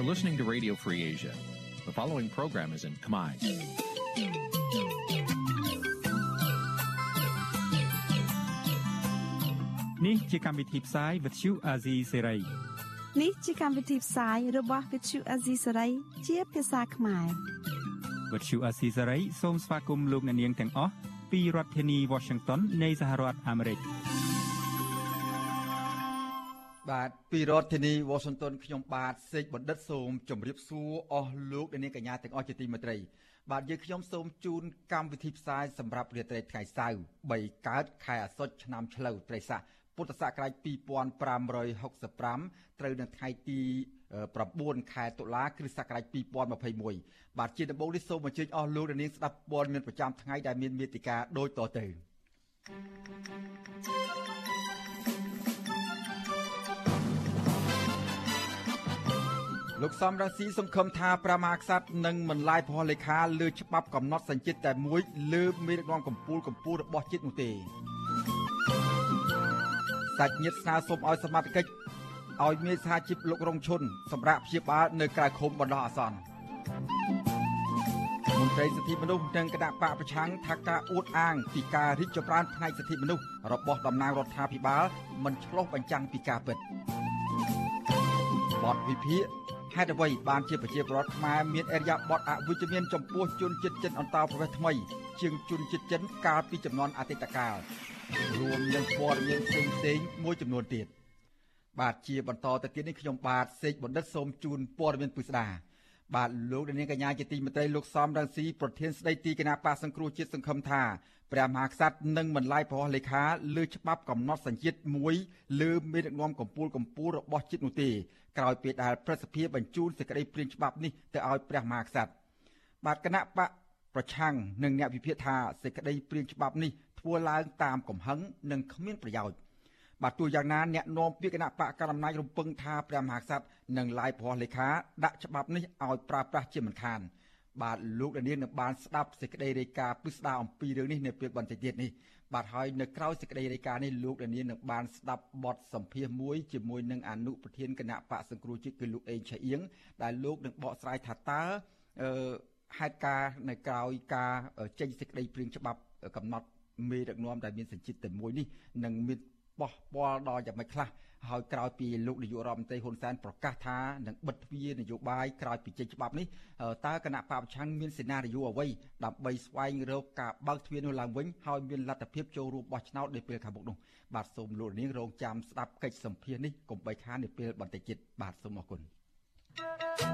You're listening to Radio Free Asia. The following program is in Khmer. Nǐ chi càm bi tiệp xáy vệt chiu a zì sê ray នេះជាកម្មវិធីផ្សាយរបស់ Vithu Azisari ជាភាសាខ្មែរ វត្តឈូអាស៊ីសេរីសូមស្វាគមន៍លោកអ្នកនាងទាំងអស់ពីរដ្ឋធានី Washington នៃសហរដ្ឋអាមេរិក បាទពីរដ្ឋធានី Washington ខ្ញុំបាទសេកបណ្ឌិតសូមជម្រាបសួរអស់លោកអ្នកនាងកញ្ញាទាំងអស់ជាទីមេត្រី បាទយើងខ្ញុំសូមជូនកម្មវិធីផ្សាយសម្រាប់រាត្រីថ្ងៃសៅរ៍3កើតខែអាសត់ឆ្នាំឆ្លូវត្រីស័កពុទ្ធសករាជ2565ត្រូវនៅថ្ងៃទី9ខែតុលាគ្រិស្តសករាជ2021បាទជាដំបូងនេះសូមអញ្ជើញអស់លោកអ្នកនាងស្ដាប់ព័ត៌មានប្រចាំថ្ងៃដែលមានមេតិការដូចតទៅ លោកសំរងស៊ីសង្ឃឹមថាព្រះមហាក្សត្រនឹងមិនឡាយព្រះលេខាលើច្បាប់កំណត់សញ្ជាតិតែមួយលើមេដឹកនាំកម្ពុជាកម្ពុជារបស់ជាតិនោះទេសាច់ញាតិស្នើសុំឲ្យសមាជិកឲ្យមានសហជីពលោករងឈុនសម្រាប់ព្យាបាលនៅក្រៅឃុំបណ្ដោះអាសន្នមន្ត្រីសិទ្ធិមនុស្សនិងគណៈបកប្រឆាំងថាការអួតអាងពីការរីកចម្រើនផ្នែកសិទ្ធិមនុស្សរបស់តំណាងរដ្ឋាភិបាលមិនឆ្លុះបញ្ចាំងពីការពិតបទវិភាគ ហេតុអ្វីបានជាប្រជាពលរដ្ឋខ្មែរមានអរិយាប័ត្រអវិជ្ជមានចំពោះជនជាតិចិនអន្តោប្រវេសន៍ថ្មី ជាងជនជាតិចិនកាលពីចំនួនអតីតកាលរួមនឹងព័ត៌មានផ្សេងផ្សេងមួយចំនួនទៀតបាទជាបន្តទៅទៀតនេះខ្ញុំបាទសេកបណ្ឌិតសូមជូនព័ត៌មានពិស្ដា បាទលោកនាងកញ្ញាជាទីមេត្រីលោកសំរងស៊ីប្រធានស្ដីទីគណៈបកសង្គ្រោះជាតិសង្ឃឹមថាព្រះមហាក្សត្រនឹងមិនឡាយប្រោះលេខាលើច្បាប់កំណត់សញ្ជាតិមួយលើមេដឹកនាំកម្ពុជាកម្ពុជារបស់ជាតិនោះទេក្រោយពេលដែលប្រសិទ្ធភាពបញ្ជូនសេចក្តីព្រាងច្បាប់នេះទៅឲ្យព្រះមហាក្សត្របាទគណៈបកប្រឆាំងនិងអ្នកវិភាគថាសេចក្តីព្រាងច្បាប់នេះធ្វើឡើងតាមកំហឹងនិងគ្មានប្រយោជន៍ បាទទោះយ៉ាងណាអ្នកនាំពាក្យគណៈបកកណ្ដាលអំណាចរំពឹងថាព្រះមហាក្សត្រនឹងឡាយប្រោះលេខាដាក់ច្បាប់នេះឲ្យប្រើប្រាស់ជាមិនខានបាទលោកដានៀងនឹងបានស្ដាប់សេចក្តីរាយការណ៍ពិស្ដារអំពីរឿងនេះនៅពេលបន្តិចទៀតនេះបាទហើយនៅក្រៅសេចក្តីរាយការណ៍នេះលោកដានៀងនឹងបានស្ដាប់បទសម្ភាសន៍មួយជាមួយនឹងអនុប្រធានគណៈបកសង្គ្រោះជាតិគឺលោកអេងឆៃអៀងដែលលោកនឹងបកស្រាយថាតើអឺហេតុការនៅក្រៅការចេញសេចក្តីព្រាងច្បាប់កំណត់មេដឹកនាំដែលមានសញ្ជាតិតែមួយនេះនឹងមាន បោះពាល់ដល់យ៉ាងម៉េចខ្លះហើយក្រោយពីលោកនាយករដ្ឋមន្ត្រីហ៊ុនសែនប្រកាសថានឹងបិទទ្វារនយោបាយក្រោយពីចេញច្បាប់នេះតើគណៈបព្វឆាំងមានសេណារីយ៉ូអ្វីដើម្បីស្វែងរកការបើកទ្វារនោះឡើងវិញហើយមានលទ្ធភាពចូលរួមបោះឆ្នោតនៅពេលខាងមុខនោះបាទសូមលោកនាងរងចាំស្ដាប់កិច្ចសម្ភាសន៍នេះកុំបីខាននៅពេលបន្តិចទៀតបាទសូមអរគុណ thank you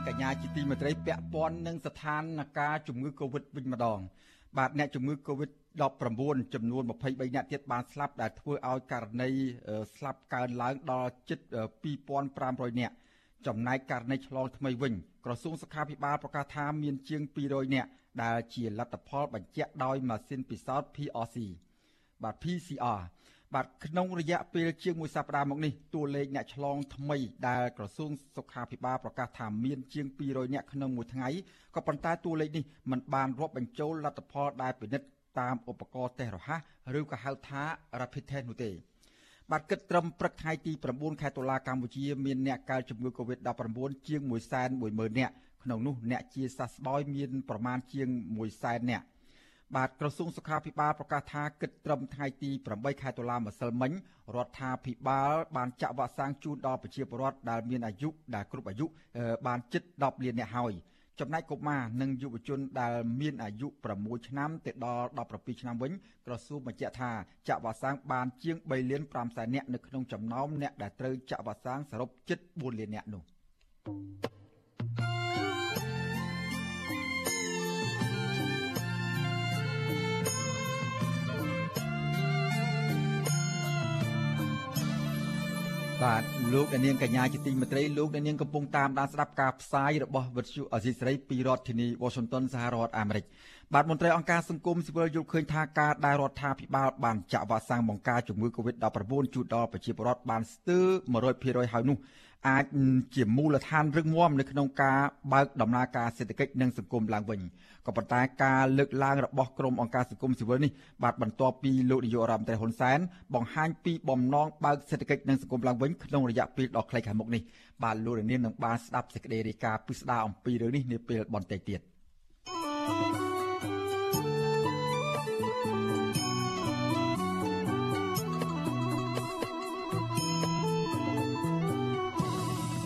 ងកញ្ញាជាទីមេត្រីពាក់ព័ន្ធនឹងស្ថានភាពជំងឺ Covid វិញម្ដង បាទអ្នកជំងឺ Covid 19ចំនួន23អ្នកទៀតបានស្លាប់ដែលធ្វើឲ្យករណីស្លាប់កើនឡើងដល់ជិត2500អ្នកចំណែកករណីឆ្លងថ្មីវិញក្រសួងសុខាភិបាលប្រកាសថាមានជាង200អ្នកដែលជាលទ្ធផលបញ្ជាក់ដោយម៉ាស៊ីនពិសោធន៍ PRC បាទ PCR បាទក្នុងរយៈពេលជាងមួយសប្តាហ៍មកនេះតួលេខអ្នកឆ្លងថ្មីដែលក្រសួងសុខាភិបាលប្រកាសថាមានជាង200អ្នកក្នុងមួយថ្ងៃក៏ប៉ុន្តែតួលេខនេះមិនបានរាប់បញ្ចូលលទ្ធផលដែលពិនិត្យតាមឧបករណ៍តេស្តរហ័សឬក៏ហៅថា Rapid Test នោះទេបាទគិតត្រឹមព្រឹកថ្ងៃទី9ខែតុលាកម្ពុជាមានអ្នកកើតជំងឺ Covid-19 ជាង110,000នាក់ក្នុងនោះអ្នកជាសះស្បើយមានប្រមាណជាង100,000នាក់ បាទក្រសួងសុខាភិបាលប្រកាសថាគិតត្រឹមថ្ងៃទី8ខែតុលាម្សិលមិញរដ្ឋាភិបាលបានចាក់វ៉ាក់សាំងជូនដល់ប្រជាពលរដ្ឋដែលមានអាយុដែលគ្រប់អាយុបានជិត10លាននាក់ហើយចំណែកកុមារនិងយុវជនដែលមានអាយុ6ឆ្នាំទៅដល់17ឆ្នាំវិញក្រសួងបញ្ជាក់ថាចាក់វ៉ាក់សាំងបានជាង3លាន5សែននាក់នៅក្នុងចំណោមអ្នកដែលត្រូវចាក់វ៉ាក់សាំងសរុបជិត4លាននាក់នោះ។ បាទលោកអ្នកនាងកញ្ញាជាទីមេត្រីលោកអ្នកនាងកំពុងតាមដានស្ដាប់ការផ្សាយរបស់វិទ្យុអេស៊ីស្រីពីរដ្ឋធានី Washington សហរដ្ឋអាមេរិកបាទមន្ត្រីអង្គការសង្គមស៊ីវិលយល់ឃើញថាការដែលរដ្ឋាភិបាលបានចាក់វ៉ាក់សាំងបង្ការជំងឺ Covid-19 ជូនដល់ប្រជាពលរដ្ឋបានស្ទើរ100%ហើយនោះ អាចជាមូលដ្ឋានរឹងមាំនៅក្នុងការបើកដំណើរការសេដ្ឋកិច្ចនិងសង្គមឡើងវិញក៏ប៉ុន្តែការលើកឡើងរបស់ក្រមអង្គការសង្គមស៊ីវិលនេះបាទបន្ទាប់ពីលោកនាយករដ្ឋមន្ត្រីហ៊ុនសែនបង្ហាញពីបំណងបើកសេដ្ឋកិច្ចនិងសង្គមឡើងវិញក្នុងរយៈពេលដ៏ខ្លីខាងមុខនេះបាទលោកនាងនឹងបានស្ដាប់សេចក្តីរាយការណ៍ពិស្ដារអំពីរឿងនេះនាពេលបន្តិចទៀត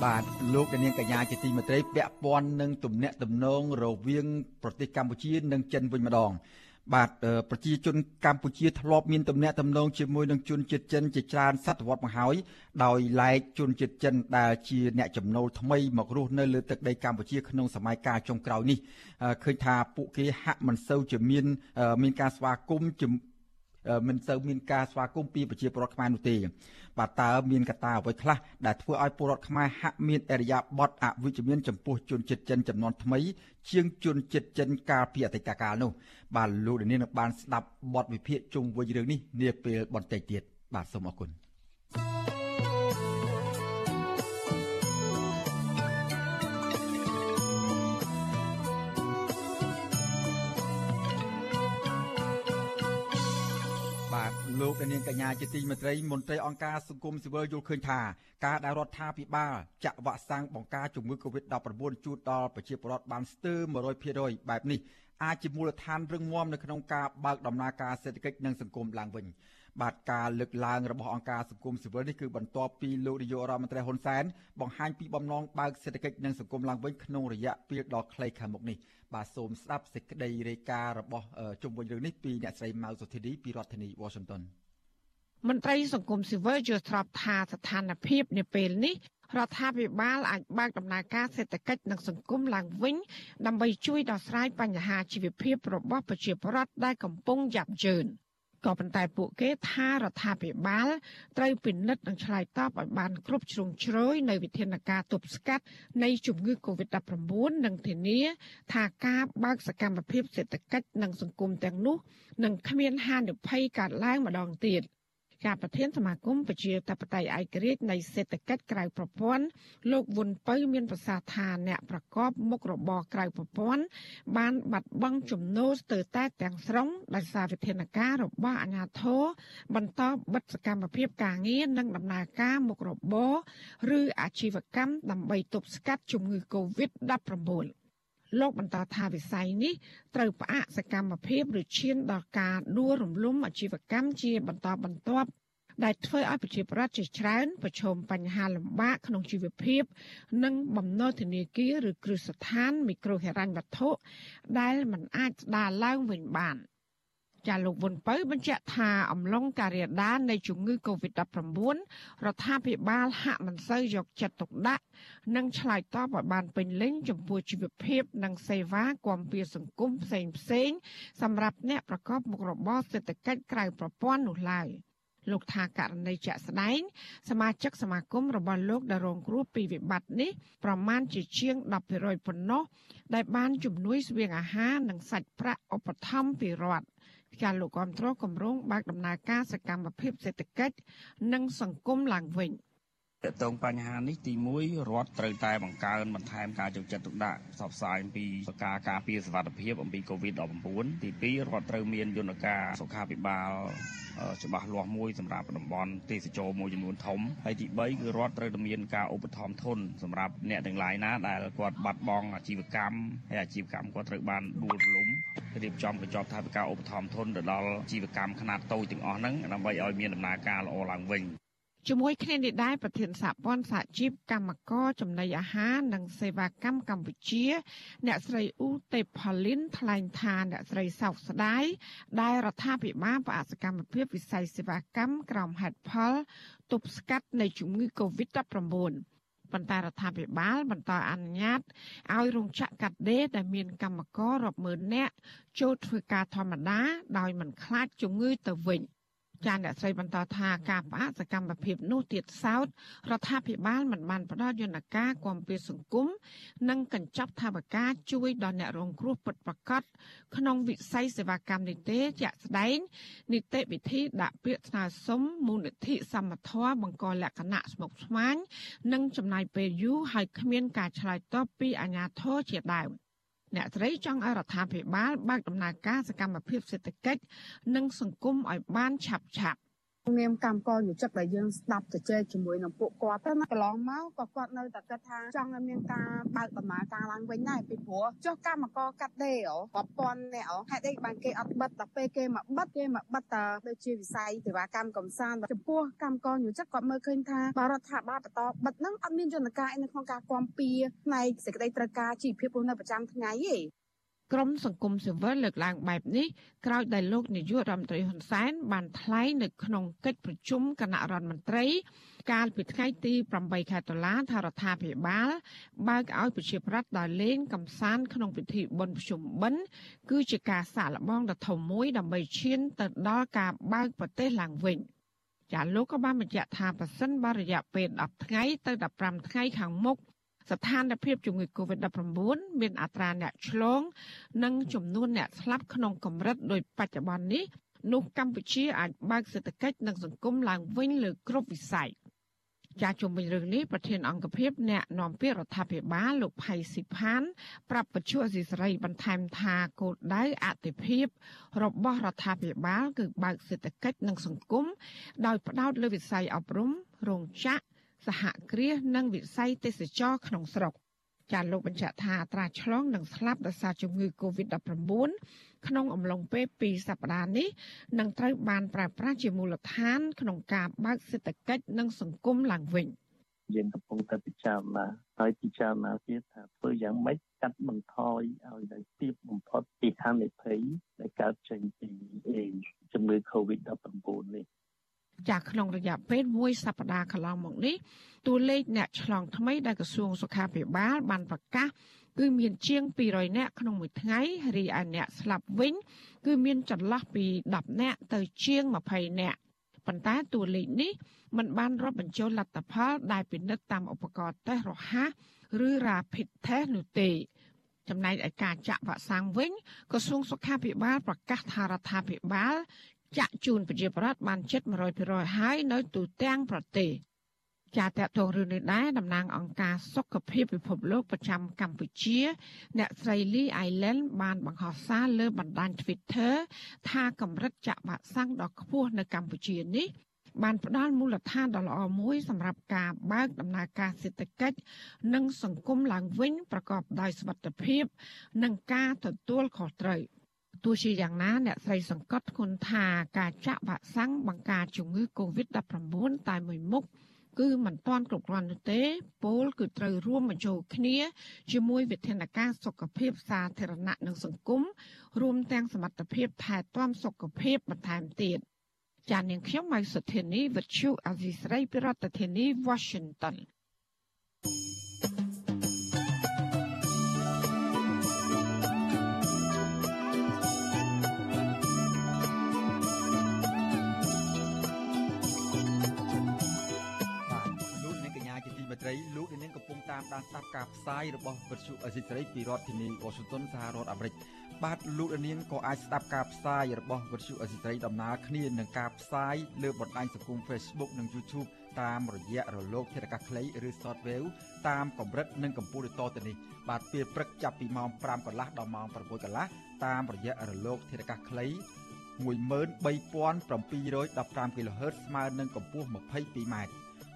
បាទលោកនាងកញ្ញាជាទីមេត្រីពាក់ព័ន្ធនឹងទំនាក់ទំនងរវាងប្រទេសកម្ពុជានិងចិនវិញម្ដង បាទប្រជាជនកម្ពុជាធ្លាប់មានទំនាក់ទំនងជាមួយនឹងជនជាតិចិនជាច្រើនសតវត្សមកហើយដោយឡែកជនជាតិចិនដែលជាអ្នកចំណូលថ្មីមករស់នៅលើទឹកដីកម្ពុជាក្នុងសម័យកាលចុងក្រោយនេះឃើញថាពួកគេហាក់មិនសូវជាមាន មានការស្វាគមន៍ មិនសូវមានការស្វាគមន៍ពីប្រជាពលរដ្ឋខ្មែរនោះទេបាទតើមានកត្តាអ្វីខ្លះដែលធ្វើឲ្យពលរដ្ឋខ្មែរហាក់មានអរិយាប័ត្រអវិជ្ជមានចំពោះជនជាតិចិនចំនួនថ្មី ជាងជនជាតិចិនកាលពីអតីតកាលនោះបាទលោកនាងនឹងបានស្ដាប់បទវិភាគជុំវិញរឿងនេះនាពេលបន្តិចទៀតបាទសូមអរគុណ លោកនាងកញ្ញាជាទីមេត្រីមន្ត្រីអង្គការសង្គមស៊ីវិលយល់ឃើញថាការដែលរដ្ឋាភិបាលចាក់វ៉ាក់សាំងបង្ការជំងឺ Covid-19 ជូនដល់ប្រជាពលរដ្ឋបានស្ទើរ100%បែបនេះអាចជាមូលដ្ឋានរឹងមាំនៅក្នុងការបើកដំណើរការសេដ្ឋកិច្ចនិងសង្គមឡើងវិញ បាទការលើកឡើងរបស់អង្គការសង្គមស៊ីវិលនេះគឺបន្ទាប់ពីលោកនាយករដ្ឋមន្ត្រីហ៊ុនសែនបង្ហាញពីបំណងបើកសេដ្ឋកិច្ចនិងសង្គមឡើងវិញក្នុងរយៈពេលដ៏ខ្លីខាងមុខនេះបាទសូមស្ដាប់សេចក្តីរាយការណ៍របស់ជុំវិញរឿងនេះពីអ្នកស្រីម៉ៅសុធីឌីពីរដ្ឋធានី Washington មន្ត្រីសង្គមស៊ីវិលយល់ស្របថាស្ថានភាពនាពេលនេះរដ្ឋាភិបាលអាចបើកដំណើរការសេដ្ឋកិច្ចនិងសង្គមឡើងវិញដើម្បីជួយដោះស្រាយបញ្ហាជីវភាពរបស់ប្រជាពលរដ្ឋដែលកំពុងយ៉ាប់យ៉ឺន ក៏ប៉ុន្តែពួកគេថារដ្ឋាភិបាលត្រូវពិនិត្យនិងឆ្លើយតបឲ្យបានគ្រប់ជ្រុងជ្រោយនៅវិធានការទប់ស្កាត់នៃជំងឺ Covid-19 និងធានា ថាការបើកសកម្មភាពសេដ្ឋកិច្ចនិងសង្គមទាំងនោះនឹងគ្មានហានិភ័យកើតឡើងម្ដងទៀត។ ការប្រធានសមាគមប្រជាធិបតេយ្យឯករាជ្យនៃសេដ្ឋកិច្ចក្រៅប្រព័ន្ធលោកវុនពៅមានប្រសាសន៍ថាអ្នកប្រកបមុខរបរក្រៅប្រព័ន្ធបានបាត់បង់ចំណូលស្ទើរតែទាំងស្រុងដោយសារវិធានការរបស់អាជ្ញាធរបន្តបិទសកម្មភាពការងារនិងដំណើរការមុខរបរឬអាជីវកម្មដើម្បីទប់ស្កាត់ជំងឺ Covid-19 លោកបន្តថាវិស័យនេះត្រូវផ្អាកសកម្មភាពឬឈានដល់ការដួលរំលំអាជីវកម្មជាបន្តបន្ទាប់ដែលធ្វើឲ្យប្រជាប្រដ្ឋជាច្រើនប្រឈមបញ្ហាលំបាកក្នុងជីវភាព និងបំណុលធនាគារឬគ្រឹះស្ថានមីក្រូហិរញ្ញវត្ថុដែលមិនអាចស្ដារឡើងវិញបាន។ ចាលោកវុនពៅបញ្ជាក់ថាអំឡុងការរាលដាលនៃជំងឺ Covid-19 រដ្ឋាភិបាលហាក់មិនសូវយកចិត្តទុកដាក់និងឆ្លើយតបឲ្យបានពេញលេញចំពោះជីវភាព និងសេវាគាំពារសង្គមផ្សេងផ្សេងសម្រាប់អ្នកប្រកបមុខរបរសេដ្ឋកិច្ចក្រៅប្រព័ន្ធនោះឡើយលោកថាករណីជាក់ស្ដែងសមាជិកសមាគមរបស់លោកដែលរងគ្រោះពីវិបត្តិនេះប្រមាណជាជាង10%ប៉ុណ្ណោះដែលបានជំនួយស្បៀងអាហារនិងសាច់ប្រាក់ឧបត្ថម្ភពីរដ្ឋ ចាលោកគ្រប់គ្រងគម្រោងបើកដំណើរការសកម្មភាពសេដ្ឋកិច្ចនិងសង្គមឡើងវិញ។ តកតងបញ្ហានេះទី1រដ្ឋត្រូវតែបង្កើនបន្ថែមការយកចិត្តទុកដាក់ផ្សព្វផ្សាយអំពីការការពារសុវត្ថិភាពអំពី COVID-19 ទី2រដ្ឋត្រូវមានយន្តការសុខាភិបាលច្បាស់លាស់មួយសម្រាប់តំបន់ទេសចរមួយចំនួនធំហើយទី3គឺរដ្ឋត្រូវតែមានការឧបត្ថម្ភធនសម្រាប់អ្នកទាំងឡាយណាដែលគាត់បាត់បង់អាជីវកម្មហើយអាជីវកម្មគាត់ត្រូវបានដួលរលំរៀបចំកញ្ចប់ថវិកាឧបត្ថម្ភធនទៅដល់អាជីវកម្មខ្នាតតូចទាំងអស់ហ្នឹងដើម្បីឲ្យមានដំណើរការល្អឡើងវិញ ជាមួយគ្នានេះដែរប្រធានសហព័ន្ធសហជីពកម្មករចំណីអាហារនិងសេវាកម្មកម្ពុជា អ្នកស្រីអ៊ូទេផលីនថ្លែងថាអ្នកស្រីសោកស្ដាយដែលរដ្ឋាភិបាលបដិកម្មភាពវិស័យសេវាកម្មក្រោមហេតុផលទប់ស្កាត់នៃជំងឺ Covid-19 ប៉ុន្តែរដ្ឋាភិបាលបន្តអនុញ្ញាតឲ្យរោងចក្រកាត់ដេរដែលមានកម្មកររាប់ម៉ឺននាក់ចូលធ្វើការធម្មតាដោយមិនខ្លាចជំងឺទៅវិញ។ ចាអ្នកស្រីបន្តថាការផ្អាកសកម្មភាពនោះទៀតសោតរដ្ឋាភិបាលមិនបានផ្ដល់យន្តការគាំពារសង្គមនិងកញ្ចប់ថវិកាជួយដល់អ្នករងគ្រោះពិតប្រាកដក្នុងវិស័យសេវាកម្មនេះទេជាក់ស្ដែងនីតិវិធីដាក់ពាក្យស្នើសុំមូលនិធិសមត្ថៈបង្កលក្ខណៈស្មុគស្មាញនិងចំណាយពេលយូរហើយគ្មានការឆ្លើយតបពីអាជ្ញាធរជាដើម។ អ្នកស្រីចង់ឲ្យរដ្ឋាភិបាលបើកដំណើរការសកម្មភាពសេដ្ឋកិច្ចនិងសង្គមឲ្យបានឆាប់ឆាប់ នាមកម្មករយុជិកដែលយើងស្ដាប់ទៅជែកជាមួយនឹងពួកគាត់ទៅណាកន្លងមកក៏គាត់នៅតែគិតថាចង់ឲ្យមានការបើកដំណើរការឡើងវិញដែរពីព្រោះចុះកម្មករកាត់ដេររាប់ពាន់អ្នកហេតុអីបានគេអត់បិទតែពេលគេមកបិទគេមកបិទតែដូចជាវិស័យសេវាកម្មកំសាន្តចំពោះកម្មករយុជិកគាត់មើលឃើញថាបរដ្ឋាភិបាលបន្តបិទហ្នឹងអត់មានយន្តការអីនៅក្នុងការគាំពៀផ្នែកសេចក្តីត្រូវការជីវភាពរស់នៅប្រចាំថ្ងៃទេ ក្រមសង្គមស៊ីវិលលើកឡើងបែបនេះក្រោយដែលលោកនាយករដ្ឋមន្ត្រីហ៊ុនសែនបានថ្លែងនៅក្នុងកិច្ចប្រជុំគណៈរដ្ឋមន្ត្រី កាលពីថ្ងៃទី8ខែតុលាថារដ្ឋាភិបាល បើកឲ្យប្រជាប្រដ្ឋដើរលេងកម្សាន្តក្នុងពិធីបុណ្យភ្ជុំបិណ្ឌគឺជាការសាកល្បងដ៏ធំមួយដើម្បីឈានទៅដល់ការបើកប្រទេសឡើងវិញចាលោកក៏បានបញ្ជាក់ថាប៉ះសិនបរិយាពេល10ថ្ងៃទៅ15ថ្ងៃខាងមុខ ស្ថានភាពជំងឺ Covid-19 មានអត្រាអ្នកឆ្លង និងចំនួនអ្នកស្លាប់ក្នុងកម្រិតដូចបច្ចុប្បន្ននេះនោះកម្ពុជាអាចបើកសេដ្ឋកិច្ចនិងសង្គមឡើងវិញលើគ្រប់វិស័យជាជុំវិញរឿងនេះប្រធានអង្គភិបអ្នកនាំពាក្យរដ្ឋាភិបាលលោកផៃស៊ីផាន ប្រាប់បច្ចុប្បន្នអសីសេរីបន្ថែមថាគោលដៅអតិភិបរបស់រដ្ឋាភិបាលគឺបើកសេដ្ឋកិច្ចនិងសង្គមដោយផ្ដោតលើវិស័យអប់រំរោងចក្រ សហគ្រាសនិងវិស័យទេសចរក្នុងស្រុកចាលោកបញ្ជាក់ថាអត្រាឆ្លងនិងស្លាប់ដោយសារជំងឺ Covid-19 ក្នុងអំឡុងពេល2សប្តាហ៍នេះនឹងត្រូវបានប្រើប្រាស់ជាមូលដ្ឋាន ក្នុងការបើកសេដ្ឋកិច្ចនិងសង្គមឡើងវិញយើងកំពុងតែពិចារណាហើយពិចារណាទៀតថាធ្វើយ៉ាងម៉េចកាត់បន្ថយឲ្យនៅទាបបំផុតពីហានិភ័យដែលកើតចេញពីជំងឺ Covid-19 នេះ ចាក្នុងរយៈពេលមួយសប្តាហ៍កន្លងមកនេះតួលេខអ្នកឆ្លងថ្មីដែលក្រសួងសុខាភិបាលបានប្រកាសគឺមានជាង200នាក់ក្នុងមួយថ្ងៃរីឯអ្នកស្លាប់វិញ គឺមានចន្លោះពី10នាក់ទៅជាង20នាក់ប៉ុន្តែតួលេខនេះมันបានរាប់បញ្ចូលលទ្ធផលដែលពិនិត្យតាមឧបករណ៍តេស្តរហ័សឬ Rapid Test នោះទេចំណែកឯការចាក់វ៉ាក់សាំងវិញក្រសួងសុខាភិបាលប្រកាសថារដ្ឋាភិបាល ចាក់ជូនប្រជាប្រដ្ឋបានជិត100%ហើយនៅទូទាំងប្រទេសចាតតងរឿងនេះដែរតំណាងអង្គការសុខភាពពិភពលោកប្រចាំកម្ពុជា អ្នកស្រី Lee Island បានបង្ហោះសារលើបណ្ដាញ Twitter ថាកម្រិតចាក់វ៉ាក់សាំងដ៏ខ្ពស់នៅកម្ពុជានេះបានផ្ដល់មូលដ្ឋានដ៏ល្អមួយសម្រាប់ការបើកដំណើរការសេដ្ឋកិច្ចនិងសង្គមឡើងវិញប្រកបដោយសុវត្ថិភាព និងការទទួលខុសត្រូវ។ ទោះជាយ៉ាងណាអ្នកស្រីសង្កត់ធ្ងន់ថាការចាក់វ៉ាក់សាំងបង្ការជំងឺ Covid-19 តែមួយមុខគឺមិនទាន់គ្រប់គ្រាន់នោះទេពលគឺត្រូវរួមបញ្ចូលគ្នា ជាមួយវិធានការសុខភាពសាធារណៈនិងសង្គមរួមទាំងសមត្ថភាពថែទាំសុខភាពបន្ថែមទៀតចាននាងខ្ញុំម៉ៃសុធានីវិទ្យុអាស៊ីស្រីប្រធានាធិបតី Washington ត្រីលោកនាងកំពុងតាមដានស្ដាប់ការផ្សាយរបស់វិទ្យុអេស៊ីត្រីពីរដ្ឋធានីវ៉ាស៊ីនតោនសហរដ្ឋអាមេរិកបាទលោកនាងក៏អាចស្ដាប់ការផ្សាយរបស់វិទ្យុអេស៊ីត្រីដំណើរគ្នានឹងការផ្សាយលើបណ្ដាញសង្គម Facebook និង YouTube តាមរយៈរលកធាតុអាកាសខ្លីឬ Shortwave តាមកម្រិតនិងកម្ពស់ដូចតទៅនេះបាទពេលព្រឹកចាប់ពីម៉ោង5កន្លះដល់ម៉ោង6កន្លះតាមរយៈរលកធាតុអាកាសខ្លី13715 kHz ស្មើនឹងកម្ពស់ 22m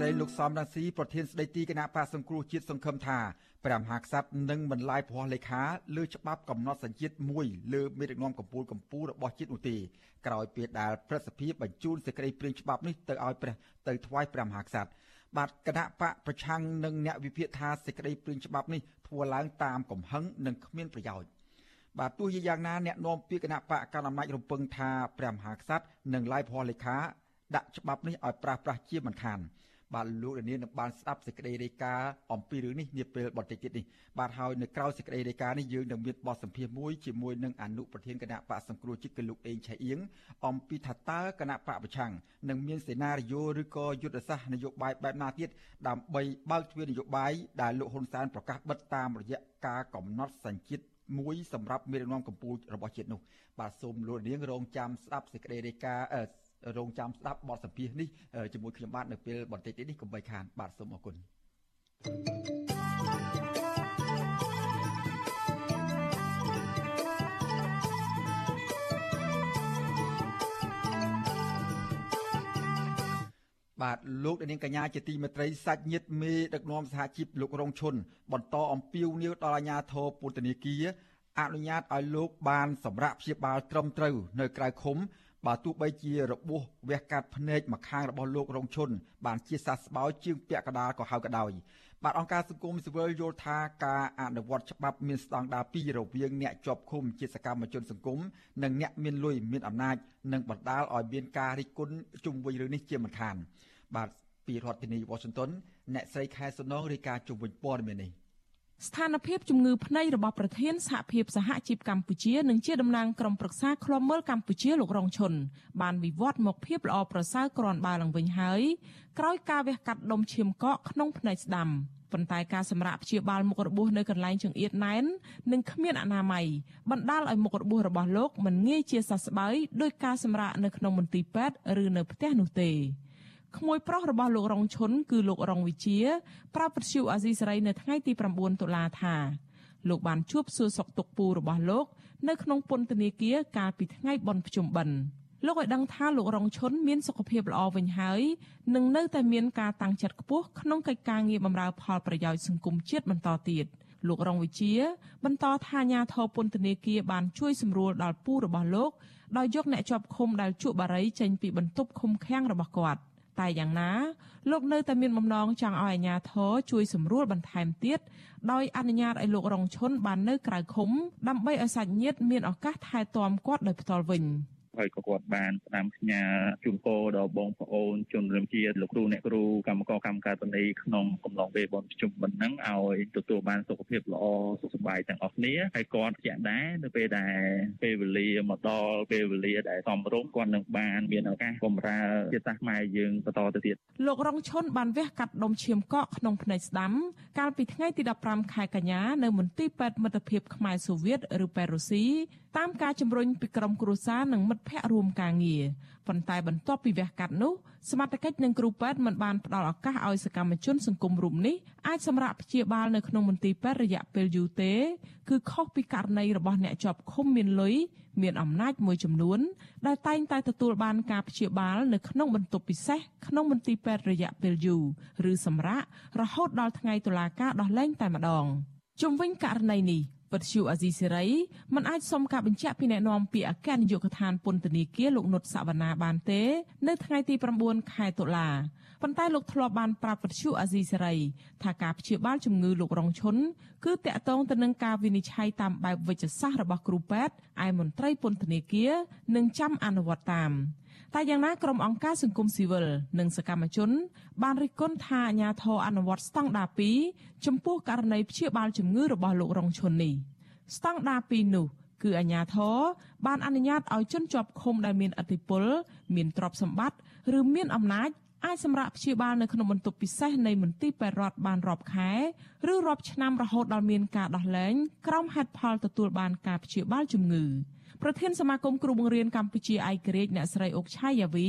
ត្រីលោកសំរងស៊ីប្រធានស្ដីទីគណៈបកសង្គ្រោះជាតិសង្ឃឹមថាព្រះមហាក្សត្រនឹងមិនឡាយភ័ស្តុលេខាលើច្បាប់កំណត់សញ្ជាតិមួយលើមេដឹកនាំកម្ពុជាកម្ពុជារបស់ជាតិនោះទេក្រោយពេលដែលព្រឹទ្ធសភាបញ្ជូនសេចក្តីព្រាងច្បាប់នេះទៅឲ្យព្រះទៅថ្វាយព្រះមហាក្សត្របាទគណៈបកប្រឆាំងនិងអ្នកវិភាគថាសេចក្តីព្រាងច្បាប់នេះធ្វើឡើងតាមកំហឹងនិងគ្មានប្រយោជន៍បាទទោះជាយ៉ាងណាអ្នកនាំពាក្យគណៈបកកណ្ដាលអំណាចរំពឹងថាព្រះមហាក្សត្រនិងឡាយផលេខាដាក់ច្បាប់នេះឲ្យប្រាស់ប្រាស់ជាមិនខាន បាទលោករានីនឹងបានស្ដាប់សេចក្តីរាយការណ៍អំពីរឿងនេះនាពេលបន្តិចទៀតនេះបាទហើយនៅក្រៅសេចក្តីរាយការណ៍នេះយើងនឹងមានបទសម្ភាសន៍មួយជាមួយនឹងអនុប្រធានគណៈបកសង្គ្រោះជាតិគឺលោកអេងឆៃអៀងអំពីថាតើគណៈបកប្រឆាំងនឹងមានសេណារីយ៉ូឬក៏យុទ្ធសាស្ត្រនយោបាយបែបណាទៀតដើម្បីបើកទ្វារនយោបាយដែលលោកហ៊ុនសែនប្រកាសបិទតាមរយៈការកំណត់សញ្ជាតិមួយសម្រាប់មេដឹកនាំកម្ពុជារបស់ជាតិនោះបាទសូមលោកនាងរងចាំស្ដាប់សេចក្តីរាយការណ៍ រងចាំស្ដាប់បទសម្ភាសន៍នេះជាមួយខ្ញុំបាទនៅពេលបន្តិចទៀតនេះកុំបីខានបាទសូមអរគុណបាទលោកនាងកញ្ញាជាទីមេត្រីសាច់ញាតិមេដឹកនាំសហជីពលោករងឈុនបន្តអំពាវនាវដល់អាជ្ញាធរពុទ្ធនីគាអនុញ្ញាតឲ្យលោកបានសម្រាប់ព្យាបាលត្រឹមត្រូវនៅក្រៅឃុំ បើទោះបីជារបួសវះកាត់ភ្នែកម្ខាងរបស់លោករងឈុនបានជាសះស្បើយជាងពាក់កដាលក៏ហៅក៏ដោយបាទអង្គការសង្គមស៊ីវិលយល់ថាការអនុវត្តច្បាប់មានស្តង់ដារពីររវាងអ្នកជាប់ឃុំជាសកម្មជនសង្គមនិងអ្នកមានលុយមានអំណាចនិងបណ្ដាលឲ្យមានការរិះគន់ជុំវិញរឿងនេះជាមិនខានបាទពីរដ្ឋធានី Washington អ្នកស្រីខែសំណងរាយការណ៍ជុំវិញព័ត៌មាននេះ ស្ថានភាពជំងឺភ្នែករបស់ប្រធានសហភាពសហជីពកម្ពុជានិងជាតំណាងក្រុមប្រឹក្សាឃ្លាំមើលកម្ពុជាលោករងឈុនបានវិវត្តមកភាពល្អប្រសើរគ្រាន់បើឡើងវិញហើយក្រោយការវះកាត់ដុំឈាមកកក្នុងភ្នែកស្ដាំប៉ុន្តែការសម្រាកព្យាបាលមុខរបួសនៅកន្លែងចង្អៀតណែននិងគ្មានអនាម័យបណ្ដាលឲ្យមុខរបួសរបស់លោកមិនងាយជាសះស្បើយដោយការសម្រាកនៅក្នុងមន្ទីរពេទ្យឬនៅផ្ទះនោះទេ ក្មួយប្រុសរបស់លោករងឈុនគឺលោករងវិជា ប្រាប់ពទ្យុអាស៊ីសេរីនៅថ្ងៃទី9តុលាថាលោកបានជួបសួរសុខទុក្ខពូរបស់លោកនៅក្នុងពន្ធនាគារកាលពីថ្ងៃបុណ្យភ្ជុំបិណ្ឌលោកឲ្យដឹងថាលោករងឈុនមានសុខភាពល្អវិញហើយនឹងនៅតែមានការតាំងចិត្តខ្ពស់ក្នុងកិច្ចការងារបម្រើផលប្រយោជន៍សង្គមជាតិបន្តទៀតលោករងវិជា បន្តថាអាញាធរពន្ធនាគារបានជួយសម្រួលដល់ពូរបស់លោកដោយយកអ្នកជាប់ឃុំដែលជក់បារីចេញពីបន្ទប់ឃុំឃាំងរបស់គាត់។ តែយ៉ាងណាលោកនៅតែមានបំណងចង់ឲ្យអាជ្ញាធរជួយសម្រួលបន្ថែមទៀតដោយអនុញ្ញាតឲ្យលោករងឈុនបាននៅក្រៅឃុំដើម្បីឲ្យសាច់ញាតិមានឱកាសថែទាំគាត់ដោយផ្ទាល់វិញ។ ហើយក៏គាត់បានផ្ដាំផ្ញើជូនពរដល់បងប្អូនជនរួមជាតិលោកគ្រូអ្នកគ្រូកម្មករកម្មការតនីក្នុងកំឡុងពេលបុណ្យប្រជុំបិណ្ឌហ្នឹងឲ្យទទួលបានសុខភាពល្អសុខសប្បាយទាំងអស់គ្នាហើយគាត់ជាក់ដែរនៅពេលដែលពេលវេលាមកដល់ពេលវេលាដែលសមរម្យគាត់នឹងបានមានឱកាសបម្រើជាតិសាសន៍ខ្មែរយើងបន្តទៅទៀតលោករងឈុនបានវះកាត់ដុំឈាមកកក្នុងភ្នែកស្ដាំកាលពីថ្ងៃទី15ខែកញ្ញានៅមន្ទីរពេទ្យមិត្តភាពខ្មែរសូវៀតឬប៉េរុស៊ីតាមការជំរុញពីក្រុមគ្រួសារនិងមិត្តភ័ក្តិរួមការងារប៉ុន្តែបន្ទាប់ពីវះកាត់នោះសមត្ថកិច្ចនិងគ្រូពេទ្យមិនបានផ្ដល់ឱកាសឲ្យសកម្មជនសង្គមរូបនេះអាចសម្រាកព្យាបាលនៅក្នុងមន្ទីរពេទ្យរយៈពេលយូរទេ គឺខុសពីករណីរបស់អ្នកជាប់ឃុំមានលុយមានអំណាចមួយចំនួន ដែលតែងតែទទួលបានការព្យាបាលនៅក្នុងបន្ទប់ពិសេសក្នុងមន្ទីរពេទ្យរយៈពេលយូរឬសម្រាករហូតដល់ថ្ងៃតុលាការដោះលែងតែម្ដងជុំវិញករណីនេះ វិទ្យុអាស៊ីសេរីមិនអាចសុំការបញ្ជាក់ពីអ្នកនាំពាក្យអគ្គនាយកដ្ឋានពន្ធនាគារលោកនុតសវណ្ណាបានទេ នៅថ្ងៃទី9ខែតុលាប៉ុន្តែលោកធ្លាប់បានប្រាប់វិទ្យុអាស៊ីសេរីថាការព្យាបាលជំងឺលោករងឈុនគឺតាក់ទងទៅនឹងការវិនិច្ឆ័យតាមបែបវិជ្ជសាស្ត្ររបស់គ្រូពេទ្យឯមន្ត្រីពន្ធនាគារនឹងចាំអនុវត្តតាម តែយ៉ាងណាក្រុមអង្គការសង្គមស៊ីវិលនិងសកម្មជន បានរិះគន់ថាអាញាធរអនុវត្តស្តង់ដារ2ចំពោះករណីព្យាបាលជំងឺរបស់លោករងឈុននេះស្តង់ដារ2នោះគឺអាញាធរបានអនុញ្ញាតឲ្យជនជាប់ឃុំដែលមានអធិបុលមានទ្រព្យសម្បត្តិឬមានអំណាចអាចសម្រាប់ព្យាបាលនៅក្នុងបន្ទប់ពិសេសនៃមន្ទីរពេទ្យរដ្ឋបានរាប់ខែឬរាប់ឆ្នាំរហូតដល់មានការដោះលែងក្រោមហេតុផលទទួលបានការព្យាបាលជំងឺ។ ប្រធានសមាគមគ្រូបង្រៀនកម្ពុជាឯករាជ្យអ្នកស្រីអុកឆាយាវី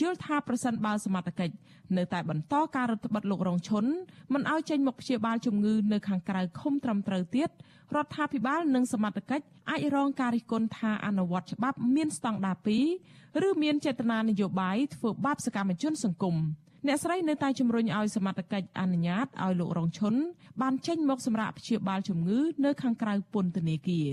យល់ថាប្រសិនបើសមត្ថកិច្ចនៅតែបន្តការរដ្ឋបិទលោករងឈុនមិនឲ្យចេញមកព្យាបាលជំងឺនៅខាងក្រៅឃុំត្រឹមត្រូវទៀតរដ្ឋាភិបាលនិងសមត្ថកិច្ចអាចរងការរិះគន់ថាអនុវត្តច្បាប់មានស្តង់ដារ2ឬមានចេតនានយោបាយធ្វើបាបសកម្មជនសង្គមអ្នកស្រីនៅតែជំរុញឲ្យសមត្ថកិច្ចអនុញ្ញាតឲ្យលោករងឈុនបានចេញមកសម្រាប់ព្យាបាលជំងឺនៅខាងក្រៅពន្ធនាគារ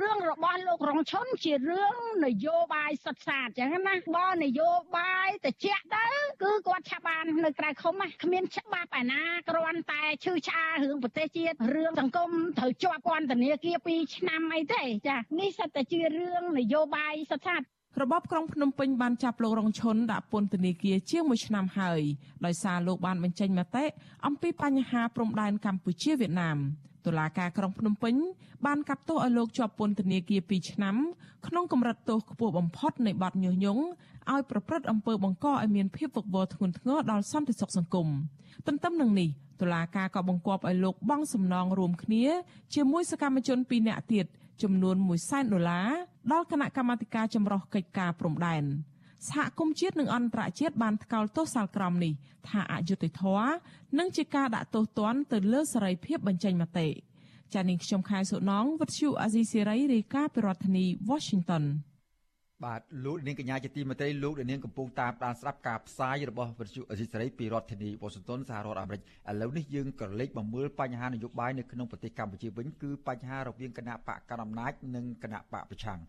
រឿងរបស់លោករងឈុនជារឿងនយោបាយសុទ្ធសាធអញ្ចឹងណាបើនយោបាយតិចទៅគឺគាត់ឆាប់បាននៅក្រៅឃុំគ្មានច្បាប់ឯណាគ្រាន់តែឈឺឆ្អាលរឿងប្រទេសជាតិរឿងសង្គមត្រូវជាប់ពន្ធនាគារ2ឆ្នាំអីទេចានេះសិតតែជារឿងនយោបាយសុទ្ធសាធរបបក្រុងភ្នំពេញបានចាប់លោករងឈុនដាក់ពន្ធនាគារជាង1ឆ្នាំហើយដោយសារលោកបានបញ្ចេញមតិអំពីបញ្ហាព្រំដែនកម្ពុជាវៀតណាម តុលាការក្រុងភ្នំពេញបានកាត់ទោសឲ្យលោកជាប់ពន្ធនាគារ2ឆ្នាំក្នុងកម្រិតទោសខ្ពស់បំផុតនៃបទញុះញង់ឲ្យប្រព្រឹត្តអំពើបង្កឲ្យមានភាពវឹកវរធ្ងន់ធ្ងរដល់សន្តិសុខសង្គមទន្ទឹមនឹងនេះតុលាការក៏បង្គាប់ឲ្យលោកបង់សំណងរួមគ្នា ជាមួយសកម្មជន2នាក់ទៀតចំនួន1សែនដុល្លារដល់គណៈកម្មាធិការចម្រុះកិច្ចការព្រំដែន សហគមន៍ជាតិនិងអន្តរជាតិបានថ្កោលទោសសាលក្រមនេះថាអយុត្តិធម៌និងជាការដាក់ទោសទណ្ឌទៅលើសេរីភាពបញ្ចេញមតិចានាងខ្ញុំខែសុណងវិទ្យុអាស៊ីសេរីរាយការណ៍ពីរដ្ឋធានី Washington បាទលោកនាងកញ្ញាជាទីមេត្រីលោកនាងកំពុងតាមដានស្ដាប់ការផ្សាយរបស់វិទ្យុអេស៊ីសេរីពីរដ្ឋធានីវ៉ាស៊ីនតោនសហរដ្ឋអាមេរិកឥឡូវនេះយើងក៏លេចបំមើលបញ្ហានយោបាយនៅក្នុងប្រទេសកម្ពុជាវិញគឺបញ្ហារវាងគណៈបកកណ្ដាលអំណាចនិងគណៈបកប្រឆាំង